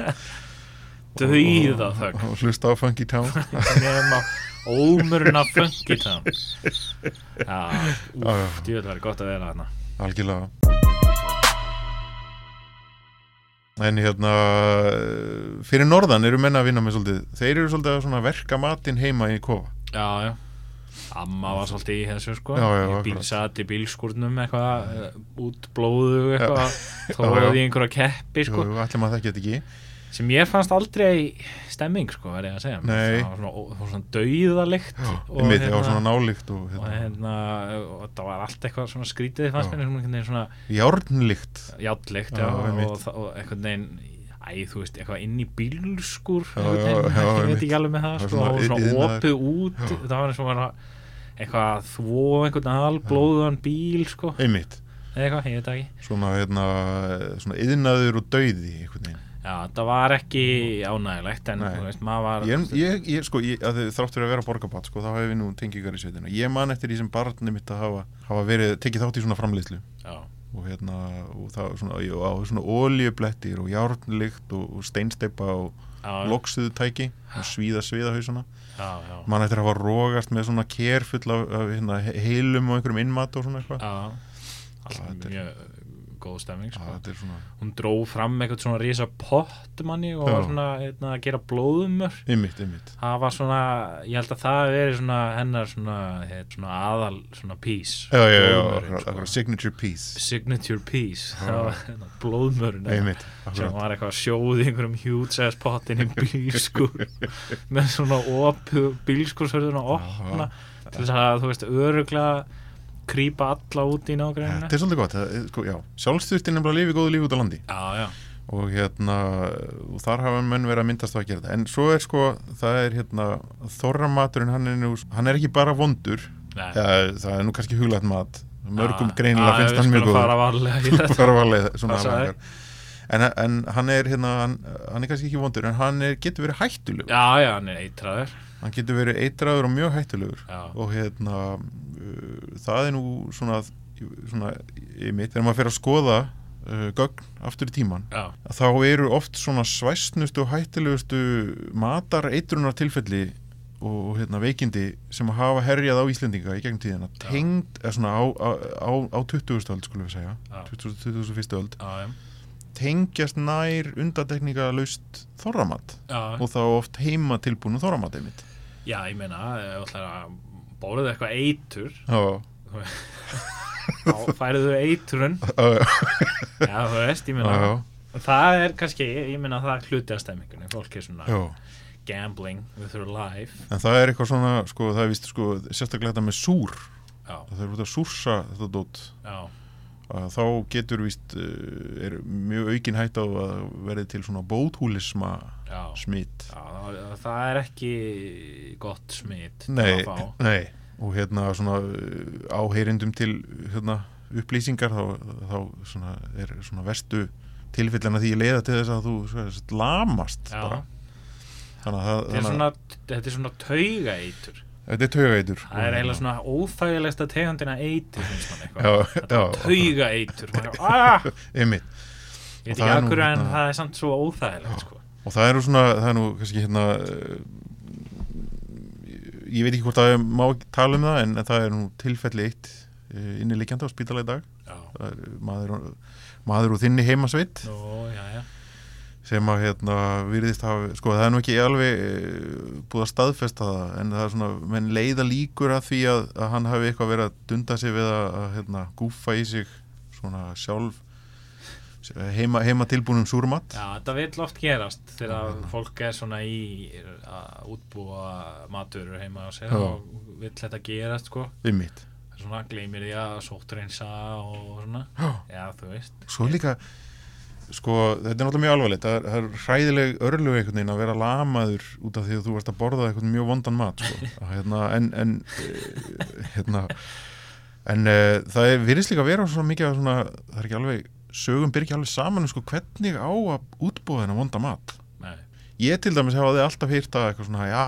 Dauða þögn. Og hlusta á Funky Town. Nefna ómurinn af funky town. Já, úf, djúvel verið gott að vera þarna. Algjörlega. En hérna fyrir norðan eru menna að vinna með svolítið þeir eru svolítið að verka matinn heima í kofa. Já, já. Amma var svolítið í þessu sko. Ég satt í bílskúrnum eitthvað eh, út blóðu eitthvað já. í einhverja keppi sko. Jú, ætlum að það geta ekki sem ég fannst aldrei stemming sko, verði ég að segja. Nei. það var svona, svona dauðalikt og, Einmitt, já, svona nálíkt og, og hérna, hérna og það var allt eitthvað svona skrítið fannst Já. mér svona járnlíkt játlikt Já, já, einmitt. og, og einhvern veginn Æ, þú veist, eitthvað inn í bílskur Já, já, já, ég veit ekki alveg með það sko, svona og svona opið út það var og var eitthvað þvó einhvern alblóðan bíl sko, einmitt, eitthvað, ég veit ekki. Svona, hérna, svona yðnaður og dauði einhvern veginn já, það var ekki ánægilegt en þú veist, maður var ég, ég, ég, sko, ég, að þið þráttur að vera borgarbat sko, þá hefur við nú tengingar í sveitina ég man eftir því sem barni mitt að hafa, hafa verið, tekið þátt í svona framleiðslu. Já, og hérna, og það svona, og svona oljublettir og járnlikt og, og steinsteipa og loksuðu tæki og svíða já, man eftir að hafa rógast með svona kér full af, af hérna, he- heilum og einhverjum innmat og svona eitthvað. Já. Allt þetta er- mjög góð stemming Já, sko. svona, hún dró fram eitthvað svona rísa pott manni og Já. var svona hérna, að gera blóðumör. Ymmit, ymmit það var svona, ég held að það verið svona hennar svona, heit, svona aðal svona piece. Já, já, já, sko. signature piece. Signature piece hérna, blóðmörun ymmit, sem var eitthvað sjóð í einhverjum huge ass pottin í bílskur með svona opu bílskursörðun að opna til þess að þú veist öruglega krýpa alla út í nágrænina Þetta er svolítið gott, það, er, sko, já, sjálfstyrtin nefnilega lifi góðu lífi út á landi. Já, já, og hérna, þar hafa menn verið að myndast það að gera þetta, en svo er sko það er hérna, þorramaturinn hann er nú, hann er ekki bara vondur. Ja, það er nú kannski huglægt mat. Mörgum greinilega finnst hann mjög skulum góður. fara en, en hann er hérna hann, hann er kannski ekki vondur en hann er, getur verið hættulegur Já, já, hann er eitraður hann getur verið eitraður og mjög hættulegur Já, og hérna uh, það er nú svona, svona í mitt, þegar maður fer að skoða uh, gögn aftur í tíman já, að þá eru oft svona svæsnustu og hættulegustu matar eitrunar tilfelli og hérna, veikindi sem hafa herjað á Íslendinga í gegnum tíðina tengd, eða svona á, á, á, á 20. öld skulum við segja Já. 20. 21. öld tengjast nær undatekninga laust þorramat já, og þá oft heima tilbúinu þorramat einmitt. Já, ég meina ef þú ætlar að bóruðu eitthvað eitur. Já, þá færðu eitrun. Já, Já, þú veist, ég meina Það er kannski, ég meina það er hluti af stemmingunni Fólk er svona já. gambling with their life. En það er eitthvað svona, sko, það er vist sko, sérstaklega þetta með súr. Já, það er út að súrsa þetta dót. Já, að þá getur vist er mjög aukin hætt á að verði til svona bóthúlisma já, smitt já það, það er ekki gott til nei, nei. Og hérna svona áheyrindum til hérna upplýsingar þá, þá svona er svona verstu tilfellina því leiða til þess að þú svo, sagt, lamast Já, bara. Þannig að það, þannig að svona, þetta er svona tauga eitur þetta er taugaitur Það er eiginlega svona óþægilegsta tegundina eitur finnst mann eitthvað. já, Þetta já, tauga eitur ah! einmitt. Ég veit ekki er að nú hverju en það er samt svo óþægilegt sko. og það eru svona, það er nú kannski hérna eh, ég veit ekki hvort það má tala um það en það er nú tilfelli eitt eh, inniliggjandi á spítala í dag. Já, það er maður, maður úr þinni heimasveit. Nú, já, já sem að hérna virðist hafa, sko það er nú ekki alveg uh, búið að staðfesta það en það er svona, menn leiða líkur að því að, að hann hafi eitthvað verið að dunda sig við að, að hérna, gúfa í sig svona sjálf heima, heima tilbúnum súrmat Já, þetta vill oft gerast þegar Já. fólk er svona í að útbúa matur heima á sig Já. og vill þetta gerast sko við mitt svona gleymir því að sóttreinsa og svona Já. Já, þú veist Svo líka, sko, þetta er náttúrulega mjög alvarlegt. Það er, það er hræðileg örlög einhvern veginn að vera lamaður út af því að þú varst að borða eitthvað mjög vondan mat sko. Hérna, en en, eh, hérna, en uh, það er, virðist líka að vera svona mikið að svona, það er ekki alveg sögum byrja ekki alveg saman um sko, hvernig á að útbúa þennan vonda mat. Nei, ég til dæmis hafa þið alltaf hýrt að eitthvað svona, já,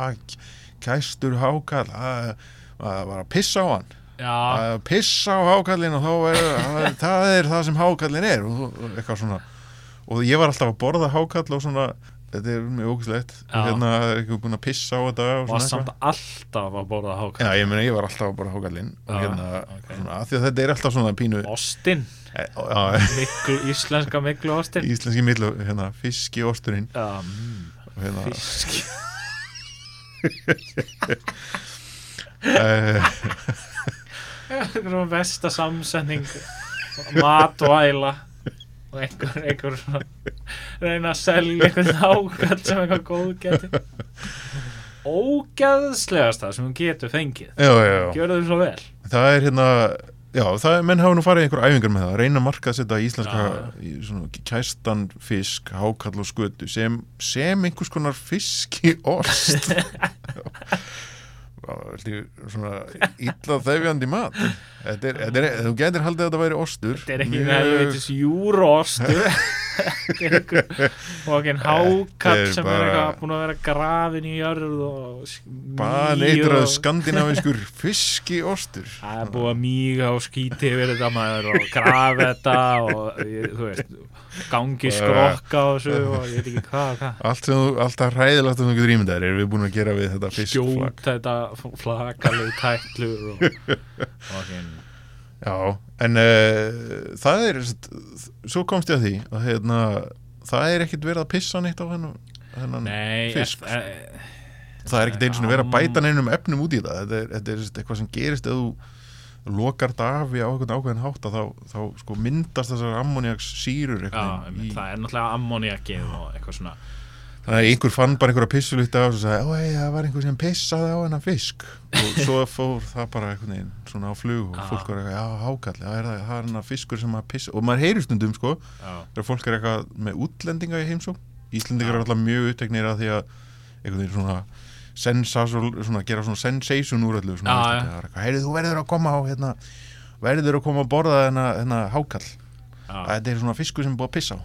kæstur hákall að, að var að pissa á hann. Að pissa á hákallin og þá er að, það er það sem hákallin er og eitthvað svona og ég var alltaf að borða hákall og svona þetta er mjög ógæslegt og hérna er ekki búin að pissa á þetta og svona samt alltaf að borða hákall Já, ég meina ég var alltaf að borða hákallin og Já, hérna, ok. svona, að því að þetta er alltaf svona pínu e, já, miklu, íslenska miklu ostin íslenski millu, hérna, fiski osturinn. Já, mm, og hérna, fisk e, Það er svona besta samsetning. Matvæla. og einhver, einhver svona reyna að selja einhvern ákvæmt sem eitthvað góð geti ógæðslegast það sem hún getur fengið. Já, já, já. Gjörðu þau svo vel. Það er hérna já, það er, menn hafa nú farið í einhver æfingar með það. Reyna að marka að setja íslenska Já, í svona kæstan fisk, hákall og skötu sem, sem einhvers konar fiski ost svona illa þefjandi mat? Þetta er, þetta er, þú getur haldið að þetta væri ostur. Þetta er ekki Mjög- helvitis júróstur er einhver fokkin hákall er sem er bara- eitthvað búin að vera grafin í jörð og bara mýg neitrað og- skandinaviskur fiski ostur Það er búið að míga og skíti yfir þetta maður og grafa þetta og þú veist, gangi skrokka og þessu og ég veit ekki hvað og hvað. Allt, sem þú, allt sem þú getur ímyndað þér erum við búin að gera við þetta fiskflag skjóta þetta flakalegu tætlur og, og hinn, Já, en uh, það er svo komst ég að því að hérna, það er ekkit verið að pissa neitt á hennan, hennan nei fisk e, e, það er ekkit eins og verið að bæta neinum efnum út í það. Þetta er, þetta er sagt eitthvað sem gerist ef þú lokar dafi á einhvern ákveðin hátt að þá, þá sko myndast þessar ammoniaks sýrur já, einmitt, það er náttúrulega ammoniakið og eitthvað svona þannig að einhver fann bara einhverja pissulíkta og svo sagði, ei, það var einhver sem pissaði á hennan fisk. Og svo fór það bara einhvern veginn svona á flug og fólk var eitthvað, já, hákall, já, er það, það er hennar fiskur sem að pissa. Og maður heyrir stundum, sko þegar fólk er eitthvað með útlendinga í heimsók Íslendingar eru alltaf mjög uppteknir að því að einhvern veginn svona sensasol, svona, gera svona sensation úr öllu svona, Já, já. það er eitthvað, heyrðu þú verður að koma á hérna, verður að koma að borða þennan þennan hákall þetta er svona fiskur sem er búið að pissa á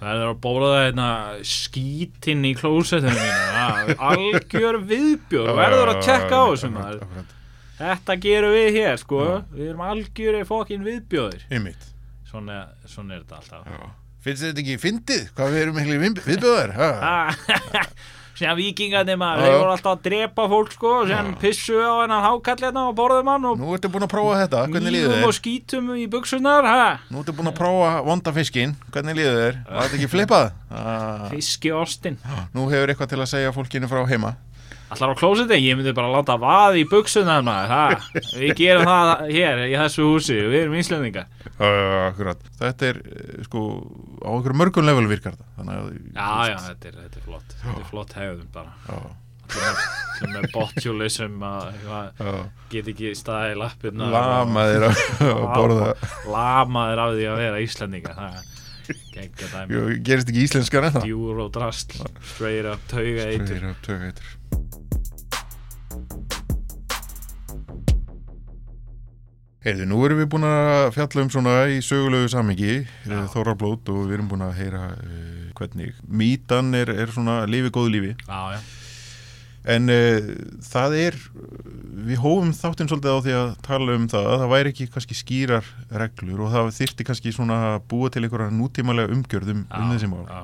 Það er að bóla það hérna skítinn í klósettinu mínu. Algjör viðbjör verður að tjekka á þessu maður. akkurat, Þetta gerum við hér sko. Við erum algjöri fokkin viðbjóðir. Einmitt. Svona, svona er þetta alltaf. Finnst þetta ekki fyndið? Hvað við erum miklu viðbjöðar Síðan vikingarnir maður. Þeir voru alltaf að drepa fólk sko Síðan pissu á hennan hákall hérna og borðum hann og nú ertu búin að prófa þetta, hvernig líður Nýfum og þér skítum í buksunar ha? nú ertu búin að prófa vonda fiskinn. Hvernig líður þér, var þetta ekki flippað. Fiski ostin nú hefur eitthvað til að segja fólkinu frá heima Allar á klósetti, ég myndi bara láta vaði í buksunar maður? Við gerum það hér í þessu húsi. Við erum íslendingar. Uh, akkurat, þetta er eh, sko á einhverju mörgum level virkar þetta. Þannig að Já, já, þetta er, þetta er flott. Þetta er flott hefðum bara. Já, Allir með eitthvað, já. get ekki staðið í lappirna lamaðir að að borða. Lamaðir af því að vera íslendinga Það er Jú, gerist ekki íslenskar en það Djúr og drast Straight up tauga eitur Straight up tögætur Heyrðu, nú erum við búin að fjalla um svona í sögulegu samingi Já. Þorrablót og við erum búin að heyra uh, hvernig mítan er, er svona lifi góðu lífi. Já, já, en uh, það er við hófum þáttinn svolítið á því að tala um það að það væri ekki kannski skýrar reglur og það þyrfti kannski svona að búa til einhverja nútímalega umgjörðum um þessi mál. já,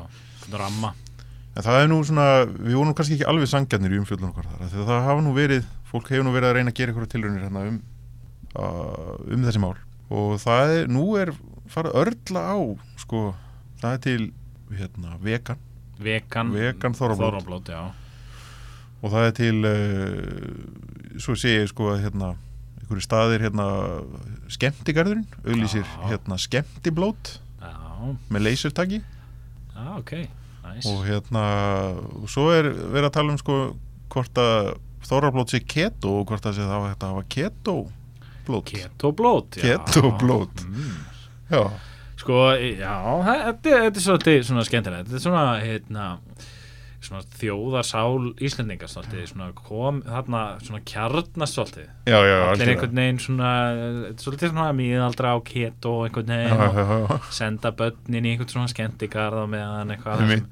ramma En það er nú svona, við vorum kannski ekki alveg sangjarnir í umfjöldun okkar þar, að það hafa nú verið, fólk hefur nú verið að reyna að gera eitthvað tilraunir hérna um, um þessi mál. Og það er, nú er farið örla á, sko, það er til, hérna, vegan. Vegan Vegan þorrablót. Og það er til, uh, svo sé ég sko að hérna, einhverju staðir hérna, skemmtigarðurinn, auglýsir Já. hérna skemmtiblót Já, með leysurtaki já, ok. Nice. Og hérna og svo er verið að tala um sko hvort að þorrablót sé keto og hvort að sé það var þetta að hafa keto blót Ketoblót já. Ketoblót. mm. já, Sko, já, það- þetta er svona skemmtilegt. Þetta er svona, hérna svona þjóðarsál Íslendingar svolítið, svona kom þarna svona kjarnast svolítið. Já, já, allir einhvern veginn svona er svolítið svona miðaldra á keto einhvern veginn og senda börnin í einhvern svona skemmtigarð og meðan eitthvað sem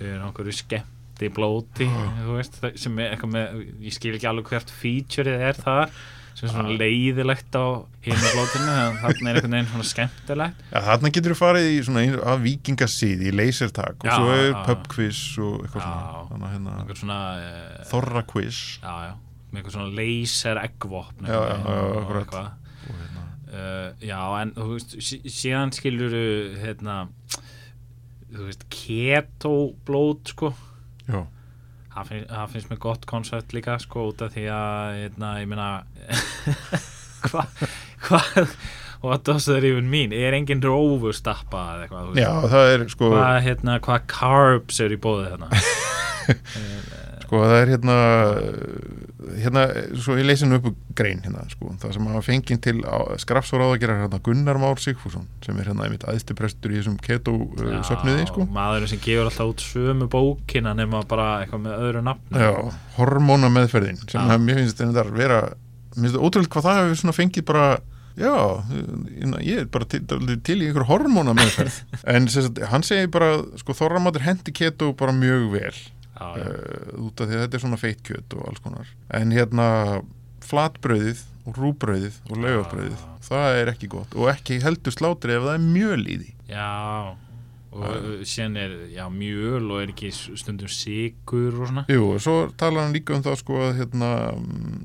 eru einhverju skemmti blóti þú veist, það- sem er eitthvað með ég skil ekki alveg hvert featureið er þar sem er svona leiðilegt á hinu blótinu, en þarna er einhvern veginn svona skemmtilegt. Já þarna getur þú farið í svona ein- að vikingasíð í lasertag og Já, svo er já, pub quiz og eitthvað Já. svona þannig að hérna svona uh, þorra quiz. Já, já, með einhver svona laser eggvopn Já, já, já, eitthvað. og hérna uh, já, en þú veist sí- síðan skilur hérna þú veist, keto blót sko. Já, það finnst, það finnst mér gott koncept líka sko út af því að hérna, ég meina hvað hva, what does that even mean? Er engin rófustappa eða eitthvað já, það er sko hvað hérna, hvað carbs eru í bóðið hérna sko það er hérna hérna, svo ég leysin upp grein hérna, sko, það sem hafa fengið til skrafs og ráðagerar hérna Gunnar Már Sigfússon sem er hérna einmitt aðstuprestur í þessum keto uh, Já, söfniði, sko. maðurinn sem gefur alltaf út sömu bókina nema bara eitthvað með öðru nafn Já, hormóna meðferðin sem Já. að mér finnst þetta að vera mér finnst þetta ótrúlega hvað það hefur svona fengið bara já, ég er bara til, til, í einhver hormóna meðferð en sagt, hann segir bara, sko þorramátur hendi keto bara mjög vel já. uh, út af því að þetta er svona feitt kjöt og alls konar. En hérna flatbrauðið og rúbrauðið og laugabrauðið það er ekki gott og ekki heldur slátri ef það er mjöl í því. Já og uh, síðan er já, mjöl og er ekki stundum sigur og svona. Jú, og svo talar hann líka um það sko að hérna mm,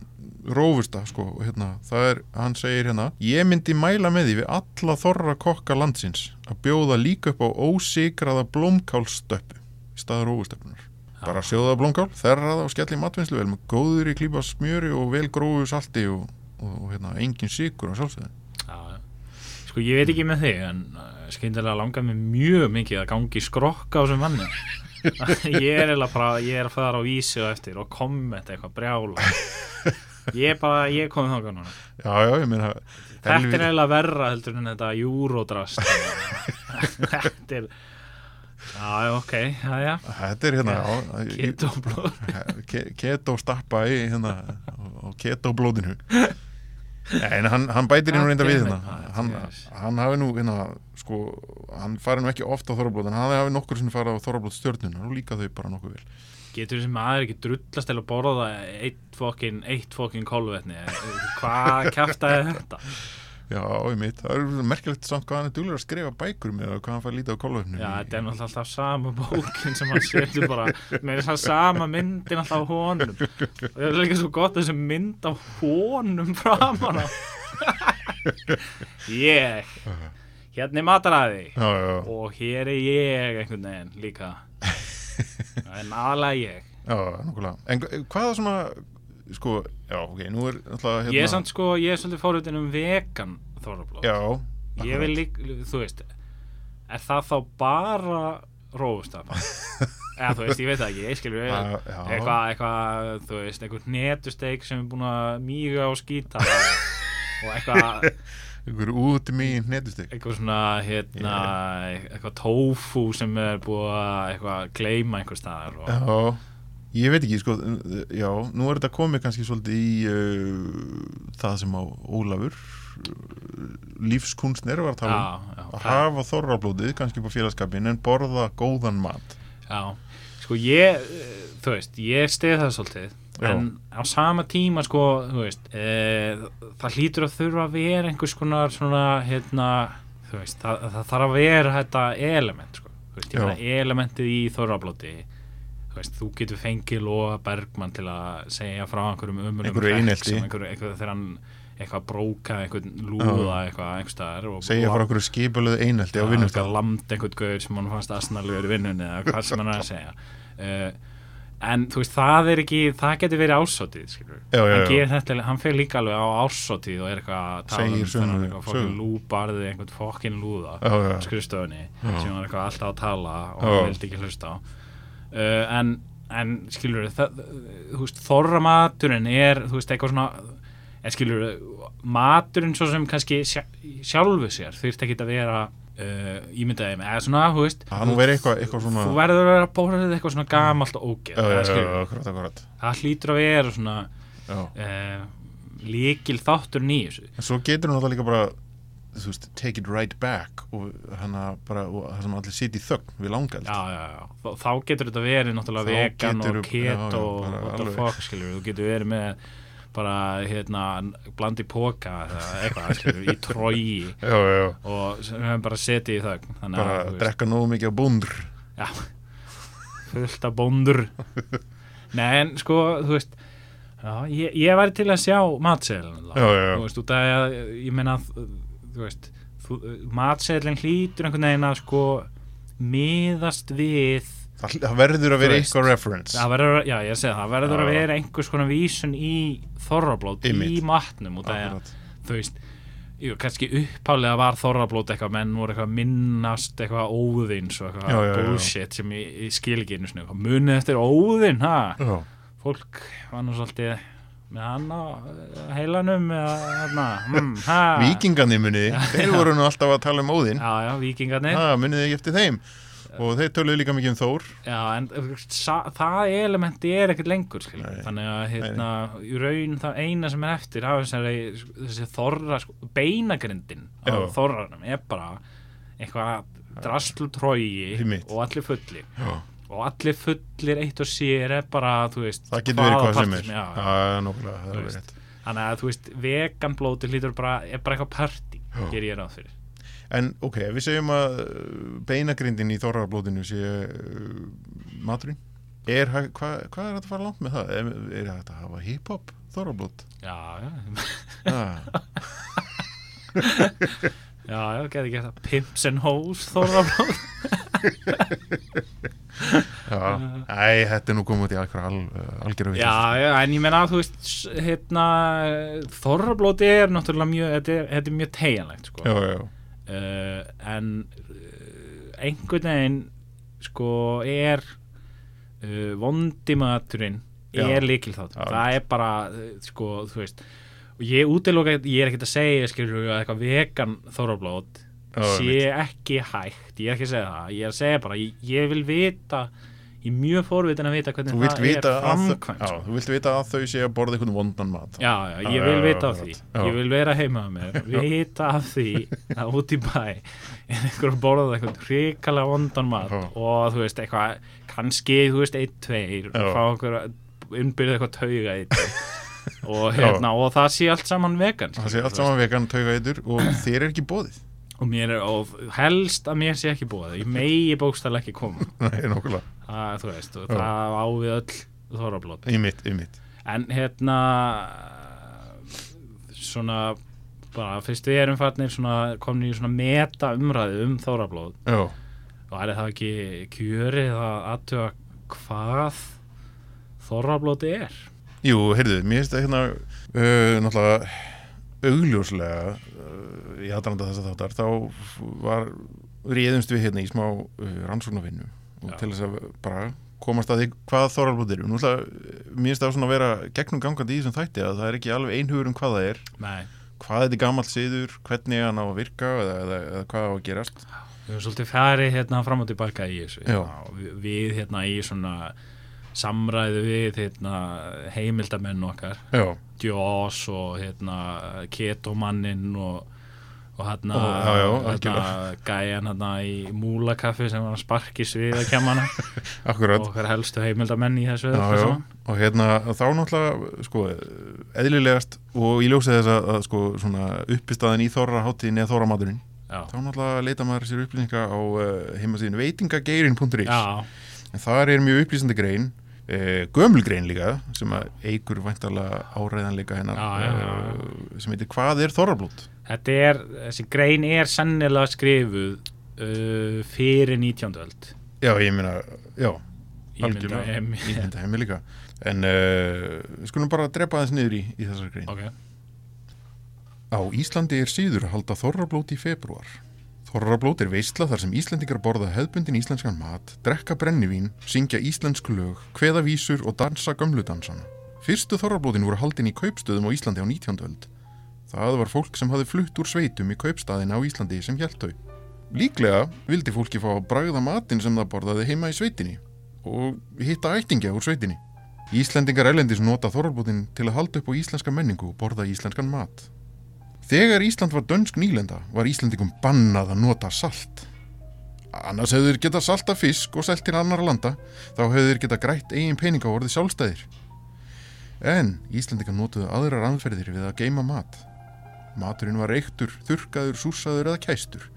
rófusta sko og hérna það er, hann segir hérna ég myndi mæla með því við alla þorra kokka landsins að bjóða líka upp á ósigraða blómkálstöppu í staða rófustöppunar bara sjóða blómkál, þerraða og skella í matvinnslu vel með góður í klípa smjöri og vel grófu salti og, og, og hérna engin sjálfsögðu. Já, já. sko ég veit ekki með þig en uh, skyndilega langar mér mjög mikið að gangi skrokka á þessum manni. Ég er eiginlega bara ég er að fara á vísi og eftir og kommenta eitthvað brjála. Ég er bara, ég komið þangað núna. Já, já, ég meina Þetta er eiginlega verra heldur en þetta júródrast. Þetta er Já, ok, já, já. Þetta er hérna Ketoblóð ke- keto stappa í hérna á keto blóðinu. Nei, en hann, hann bætir og reynda við hérna. maður, hann, hann hafi nú hérna, sko, hann fari nú ekki ofta á Þorrablót en hann hafi nokkur sem farið á Þorrablót stjörnuna og líka þau bara nokkuð vel. Getur þessi maður ekki drullast að borða eitt fokkin, eitt fokkin kolvetni? Hvað kæftaði þetta? Já, ég mitt, það er merkilegt samt hvað hann er duglegur að skrifa bækur með og hvað hann fær lítið á kolvefnum Já, þetta er náttúrulega alltaf sama bókin sem hann setur bara. Með þess að sama myndin alltaf á honum. Það er líka svo gott þessi mynd á honum framan á Ég Hérna er mataræði og hér er ég einhvern veginn líka. Það er aðalega ég. Já, nokkulega En hva- hvað er svona, sko, já, ok, nú er alltaf hérna Ég er samt sko, ég er svolítið fórhundin um vegan þorrablóð. Já, Ég vil líka, þú veist Er það þá bara rófustafa? Eða þú veist, ég veit það ekki, ég skilur eitthvað, eitthvað, þú veist, eitthvað netusteik sem er búin að mýga og skýta og, eitthvað einhver út í mín netustik eitthvað svona, hérna eitthvað tofu sem er búið að eitthvað gleyma einhver staðar og, Já, ég veit ekki, sko, já, nú er þetta komið kannski svolítið í uh, það sem á Ólafur uh, lífskunstner var að tala um. Já, já, að hafa þorrablóðið kannski á félagskapin en borða góðan mat. Já, sko ég, eh, þú veist, ég stið það svolítið Já. en á sama tíma sko, þú veist e, það hlýtur að þurfa að vera einhvers konar svona, hérna þú veist, það, það þarf að vera þetta element, sko, veist, elementið í þorrablóti þú veist, þú getur fengið Lóa Bergmann til að segja frá einhverjum umulum Einhverju einhverju, einhverju, þegar hann eitthvað bróka einhvern lúða eitthvað einhver staðar og segja frá okkur skipulöðu einelti á Já, vinnustaf eitthvað lamd einhvern gauður sem hann fannst aðsnarlegur í vinnunni eða hvað sem hann er að segja. Uh, en þú veist, það er ekki það getur verið ásótið, hann, hann fer líka alveg á ásótið og er eitthvað að tala um þennan eitthvað fokkin lúbarði einhvern fokkin lúða Já. sem hann er eitthvað alltaf að tala og hann vildi ekki hlusta á uh, en, en skilur þú veist, þorramaturinn er, þú veist, eitthvað svona en skilur, maturinn svo sem kannski sjálfu sér þurft ekki að vera uh, ímyndaði með, eða svona, þú veist eitthvað, eitthvað svona þú verður að vera að bóra þetta eitthvað svona gamalt og ógeð akkurat, akkurat. Það hlýtur að vera svona uh, líkil þáttur nýjus en svo getur hún alltaf líka bara þú veist, take it right back og hana bara, og það sem allir sitja í þögn við langald já, já, já, þá, getur þetta verið náttúrulega Þá vegan geturðu- og keto og fuck, skilur, þú getur verið með bara, hérna, blandi póka eitthvað, skilur, í trói og við bara setið í þögn. Þannig bara að, drekka nógu mikið á búndr já, fullt af bóndur nei, en sko, þú veist já, ég, ég væri til að sjá matseðlun Já, já, já. þú veist, út af að ég meina, þú veist þú, matseðlun hlýtur einhvern veginn að sko miðast við það, það verður að vera eitthvað reference það verður, já ég segi það, það verður Já. að vera einhvers konar vísun í þorrablót í Einmitt. matnum út af að Akkurat. þú veist jú, kannski upphálega var þorrablót eitthvað menn voru eitthvað að minnast eitthvað óðins og eitthvað Já, já, já. bullshit sem ég, ég skil ekki einu eitthvað munið eftir óðin ha? já, fólk var með hann á eh, heilanum ha? vikingandi muniði, þeir voru nú alltaf að tala um óðinn. Já já, vikingarnir það muniði ekki eftir þeim? Og þeir töluðu líka mikið um Þór. Já, en sa- það elementi er ekkert lengur, Nei. þannig að, hérna, í raun það eina sem er eftir, af þessari þessi þorra, sko, beinagrindin á þorranum er bara eitthvað drastlutrói og allir fullir. Já. Og allir fullir eitt og sér er bara, þú veist það getur verið hvað sem er já, já. já, nokkulega, það er rétt þannig að, þú veist, veganblóti lítur bara, er bara eitthvað partí, Já. ger ég ráð fyrir en ok, við segjum að uh, beinagrindin í Þórarblóðinu sé uh, maturinn er, hvað hva er þetta að fara langt með það? Er, er þetta að hafa hip-hop Þórarblóð? Já, já, Ah, já, já, getur ekki þetta Pimps and Hoes þorrablót já, æ, þetta er nú komið út í algjör al, algjör Já, já, en ég meina að þú veist hérna, þorrablóti er náttúrulega mjög, þetta er, þetta er mjög tegjanlegt sko. já, já, uh, en uh, einhvern veginn sko er uh, vondimaturinn er líkil þátt það er bara, sko, þú veist og ég útiloka, ég er ekkert að segja skilur að eitthvað vegan þorrablót sé ekki hægt. Ég er ekki að segja það, ég er að segja bara ég, ég vil vita ég er mjög fórvitin að vita hvernig það vita er framkvæmt. Sko. þú vilt vita að þau sé að borða einhvern vondan mat. Já, já, ég Já, vil já, vita já, af því ég vil vera heima að mér vita af því að út í bæ er einhver að borða eitthvað hrikalega vondan mat og þú veist eitthvað kannski, þú veist, einn, tveir Já. fá einhver unnbyrðið eitthvað tauga eitt og hérna, og það sé allt saman vegan Það sé allt saman vegan tauga eitur og þér er ekki bóðið og er, og helst að mér sé ekki búið ég megi bókstæðlega ekki koma. Nei, það, þú veist, og það á við öll þorrablót. En hérna svona bara fyrst við erum farnir komin í svona meta umræðu um þorrablót. Já, og er það ekki kjörið að aðtöga hvað þorrablóti er jú, heyrðu, mér finnst það hérna uh, náttúrulega augljóslega uh, í aðranda þess að þáttar þá var réðumst við hérna í smá uh, rannsóknarvinnu og Já. til þess að bara komast að því hvað þorralblóð eru nú ætla, mér finnst það svona að vera gegnum gangandi í þessum þætti að það er ekki alveg einhugur um hvað það er. Nei, hvað þetta er gamall siður, hvernig hann á að virka eða, eða, eða hvað á að gerast. Við erum svolítið farið hérna fram og tilbaka í þessu. Já. við, við hérna í svona samræðu við hérna heimildamenn okkar. Já, Jaws og hérna Ketomannin og og hérna, hérna gæjan hérna í múlakaffi sem var að sparki svið að kemana og okkar helstu heimildamenn í þessu Já, já, og hérna þá náttúrulega sko, eðlilegast og í ljósið þess að, að sko, svona uppistaðin í þorra hátíðin eða þorra maturinn já, þá náttúrulega leita maður sér upplýsinga á uh, heimasíðinu veitingageirin.is já, en þar er mjög upplýsandi grein uh, gömul grein líka sem eigur væntalega áræðanleika hennar Já, já, já. Uh, sem heitir Hvað er þorrablót? þetta er þessi grein er sennilega skrifuð uh, fyrir 19. öld Já, ég meina, já algjörlega. ég mér. Ímynda heimi líka en uh, skulum bara drepa aðeins niður í, í þessar grein ok, Á Íslandi er síður halda þorrablót í februar. Þorrablót er veistla þar sem Íslendingar borða hefðbundin íslenskan mat, drekka brennivín, syngja íslensk lög, kveða vísur og dansa gömludansana. Fyrstu þorrablótin voru haldin í kaupstöðum á Íslandi á 19. öld. Það var fólk sem hafði flutt úr sveitum í kaupstaðina á Íslandi sem hjælt þau. Líklega vildi fólki fá að bragða matinn sem það borðaði heima í sveitinni og hitta ættingja úr sveitinni. Íslendingar erlendis nota þorrablótin til að halda upp á íslenska menningu og borða íslenskan mat. Þegar Ísland var dönsk nýlenda var Íslandingum bannað að nota salt. Annars hefur þeir geta salta fisk og selt til annara landa, þá hefur þeir geta grætt eigin peninga og orðið sjálfstæðir. En Íslandingar notuðu aðrar anferðir við að geima mat. Maturinn var reyktur, þurrkaður, súrsaður eða kæstur.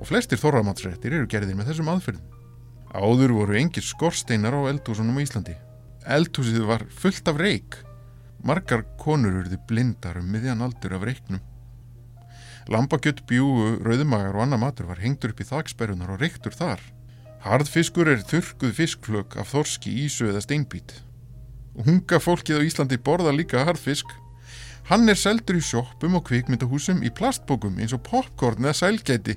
Og flestir þorramatsrættir eru gerðir með þessum aðferðum. Áður voru engir skorsteinar á eldhúsunum á Íslandi. Eldhúsið var fullt af reik. Margar konur urðu blindar um miðjan aldur af reiknum. Lambakjött, bjúgu, rauðumagar og annar matur var hengtur upp í þaksperrunar og reiktur þar. Harðfiskur er þurrkuð fiskflög af þorski, ísu eða steinbít. Hunga fólkið á Íslandi borða líka harðfisk. Hann er seldur í sjoppum og kvikmyndahúsum í plastbókum eins og popcorn eða sælgæti.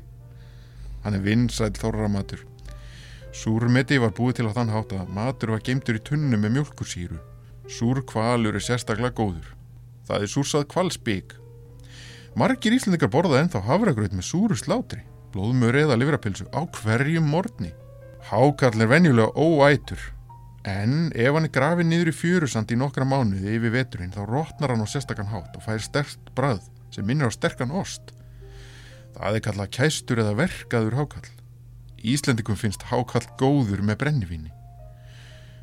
Hann er vinsæl þorra matur. Súrmeti var búið til á þann hátt að matur var geimtur í tunnu með mjölkursýru. Súr kvalur er sérstaklega góður. Það er súrsað kvalsbygg. Margir íslendingar borða ennþá hafragraut með súru slátri, blóðmör eða livrapilsu á hverjum morgni. Hákarl er venjulega óætur, en ef hann er grafið niður í fjörusand í nokkra mánuði yfir veturinn þá rótnar hann á sérstakann hátt og fær sterkt brað sem minnir á sterkan ost. Það er kallað kæstur eða verkaður hákall. Íslendingum finnst hákall góður með brennivíni.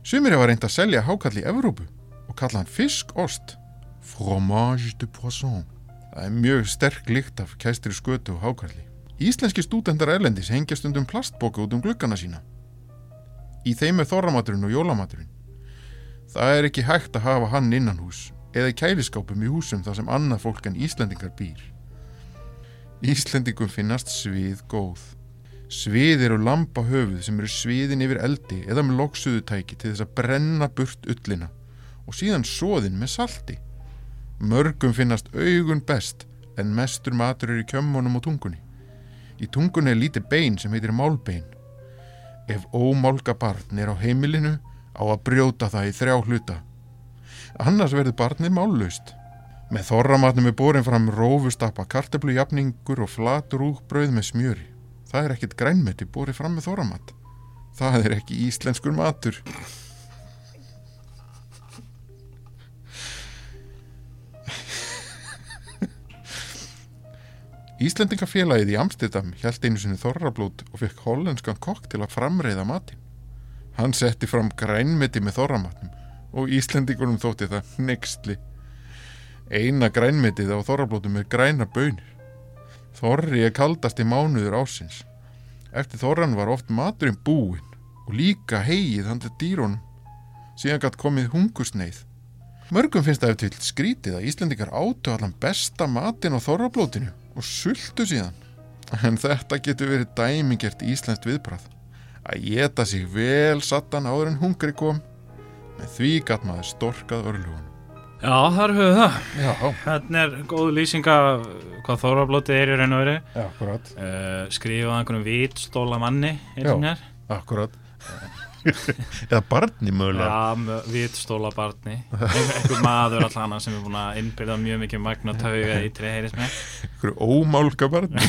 Sumir hefa reynd að selja hákall í Evrópu og kalla hann fiskost, fromage de poisson. Það er mjög sterk lykt af kæstri skötu og hákalli. Íslenski stúdendar erlendis hengja stundum plastboka út um gluggana sína. Í þeim er þorramaturinn og jólamaturinn. Það er ekki hægt að hafa hann innan hús eða í kæliskápum í húsum þar sem annað fólk en Íslendingar býr. Íslendingum finnast svið góð. Svið eru lampa höfuð sem eru sviðin yfir eldi eða með loksuðutæki til þess að brenna burt ullina og síðan soðin með salti. Mörgum finnast augun best en mestur matur er í kjömmunum og tungunni. Í tungunni er lítið bein sem heitir málbein. Ef ómálga barn er á heimilinu á að brjóta það í þrjá hluta. Annars verður barnið mállaust. Með þorramatnum er borin fram rófustappa, kartöflujafningur og flatur úrbrauð með smjöri. Það er ekkit grænmeti borið fram með þorramat. Það er ekki íslenskur matur. Íslendingafélagið í Amsterdam hjælt einu sinni þorrablót og fekk hollenskan kokk til að framreiða matinn. Hann setti fram grænmeti með þorramatnum og Íslendingunum þótti það nextli. Eina grænmetið á þorrablótum er græna bönir. Þorri er kaldasti mánuður ásins. Eftir þorran var oft maturinn búinn og líka heigið handa dýrónum. Síðan gætt komið hungusneið. Mörgum finnst það eftir skrítið að Íslendingar átu allan besta matinn á þorrablótinu og sultu síðan. En þetta getur verið dæmingert íslenskt viðbrað. Að geta sig vel sattan áður en hungri kom. Með því gatt maður storkað örlugunum. Já, þar höfum við það. Já, Hérna er góð lýsing af hvað þorrablótið er í raun og veru. akkurat, Uh, skrifað einhvern vitstóla manni Já. einn hér. akkurat. Eða barni mögulega. Já, vitstóla barni. Einhver maður allan sem er búin að innbyrða mjög mikið magna tauga í trei heyris með. Einhverju ómálka barni.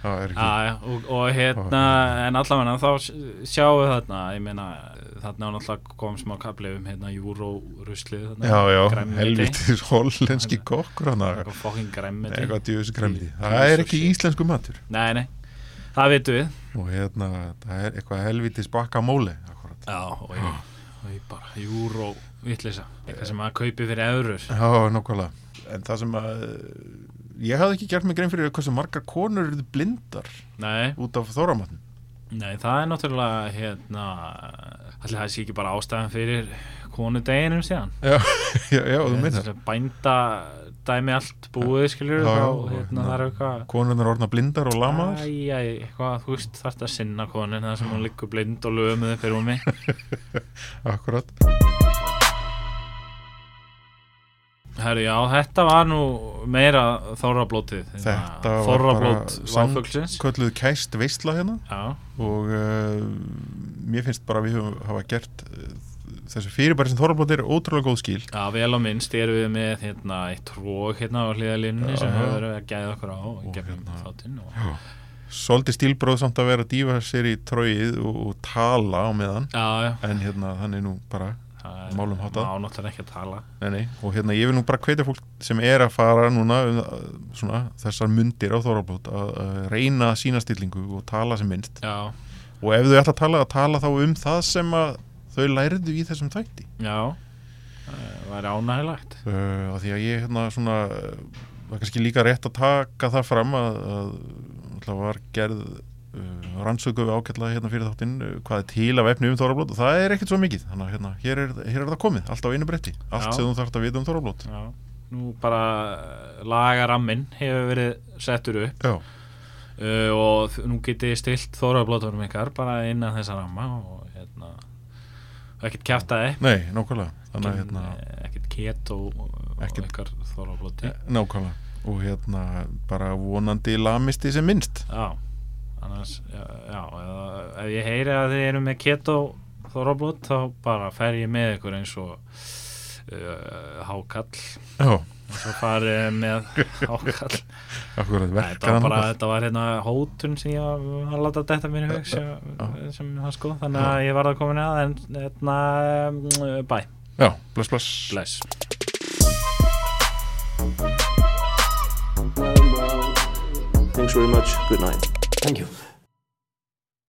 Það er ekki. Já, já, og, og hérna, en allavega þá sjáum við þarna, ég meina, þarna er náttúrulega kom smá kapli um hérna júróruslið. Já, já, helvitis hollenski kokkur hann að Eitthvað fokking græmmeti. eitthvað djöfis græmiti. Í- Það er ekki íslensku matur. Nei, nei, það vitum við. Og hérna, það er eitthvað helvitis baka móli. Akkurat. Já, og ég, og ég bara, júró vitleysa, eitthvað sem að kaupi fyrir eurur. Já, nokkvæmlega. En það sem að ég hafði ekki gert mig grein fyrir hversu margar konur eru blindar Nei, út af þóramatn. Nei, það er náttúrulega, hérna, allir það sé ekki bara ástæðan fyrir konudeginum síðan. Já, já, já, þú minnar. Bænda dæmi allt búið, skiljur, þá, hérna, það er eitthvað... Konurnar orðna blindar og lamaðar. Æ, æ, eitthvað, þú veist, þarft að sinna konin það sem hún liggur blind og lömuð fyrir hún mig. Akkurat. Herru, já, þetta var nú meira þorrablótið. Þetta var bara. Kölluð kæst veistla hérna. Já, og uh, mér finnst bara að við höfum hafa gert uh, þessu fyrirbæri sem Þorrablót er ótrúlega góð skil já, vel á minnst erum við með hérna, eitt trók hérna á hliðalínunni Já, sem hefur verið að gæða okkur á og gefum hérna- þáttinn og... svolítið stílbróð samt að vera að dífa sér í tróið og, og tala á meðan Já, já, en hérna þannig nú bara er- Málum háttað. Má náttúrulega ekki að tala. Nei, nei, og hérna ég vil nú bara hvetja fólk sem er að fara núna um, uh, svona, þessar mundir á Þorrablót að uh, reyna sína stillingu og tala sem minnst. Já, og ef þau ætla að tala, að tala þá um það sem að þau lærðu í þessum þætti. Já. Það væri ánægilegt uh, af því að ég hérna svona var kannski líka rétt að taka það fram að, að það var gerð uh, rannsöku við ákjalla hérna fyrir þáttinn uh, hvað er til af efni um Þorrablót og það er ekkert svo mikið. Þannig að hérna, hér, er, hér er það komið, allt á einu bretti. Allt sem þú þarft að vita um Þorrablót Já, nú bara lagarammin hefur verið settur upp. Uh, og nú getið stilt þórablótunum ykkar bara innan þessa ramma og hérna og ekkert kjaftaði nei, nákvæmlega. Hérna, ekkert keto og Ekkert- ykkar þórablóti. Eh, nákvæmlega. Og hérna bara vonandi lamisti sem minnst. Já, annars já, já eða, ef ég heyri að þið eru með keto þórablót þá bara fer ég með ykkur eins og uh, hákall. Já, og svo farið með hákall. Þetta var bara, verkaðan þetta var hérna hótun sem ég var að láta þetta mér í hug sem, Já. sem það sko, þannig að ég var að koma neða en hérna, mm, bæ, Já, bless, bless. Bless. Thanks very much. Good night. Thank you.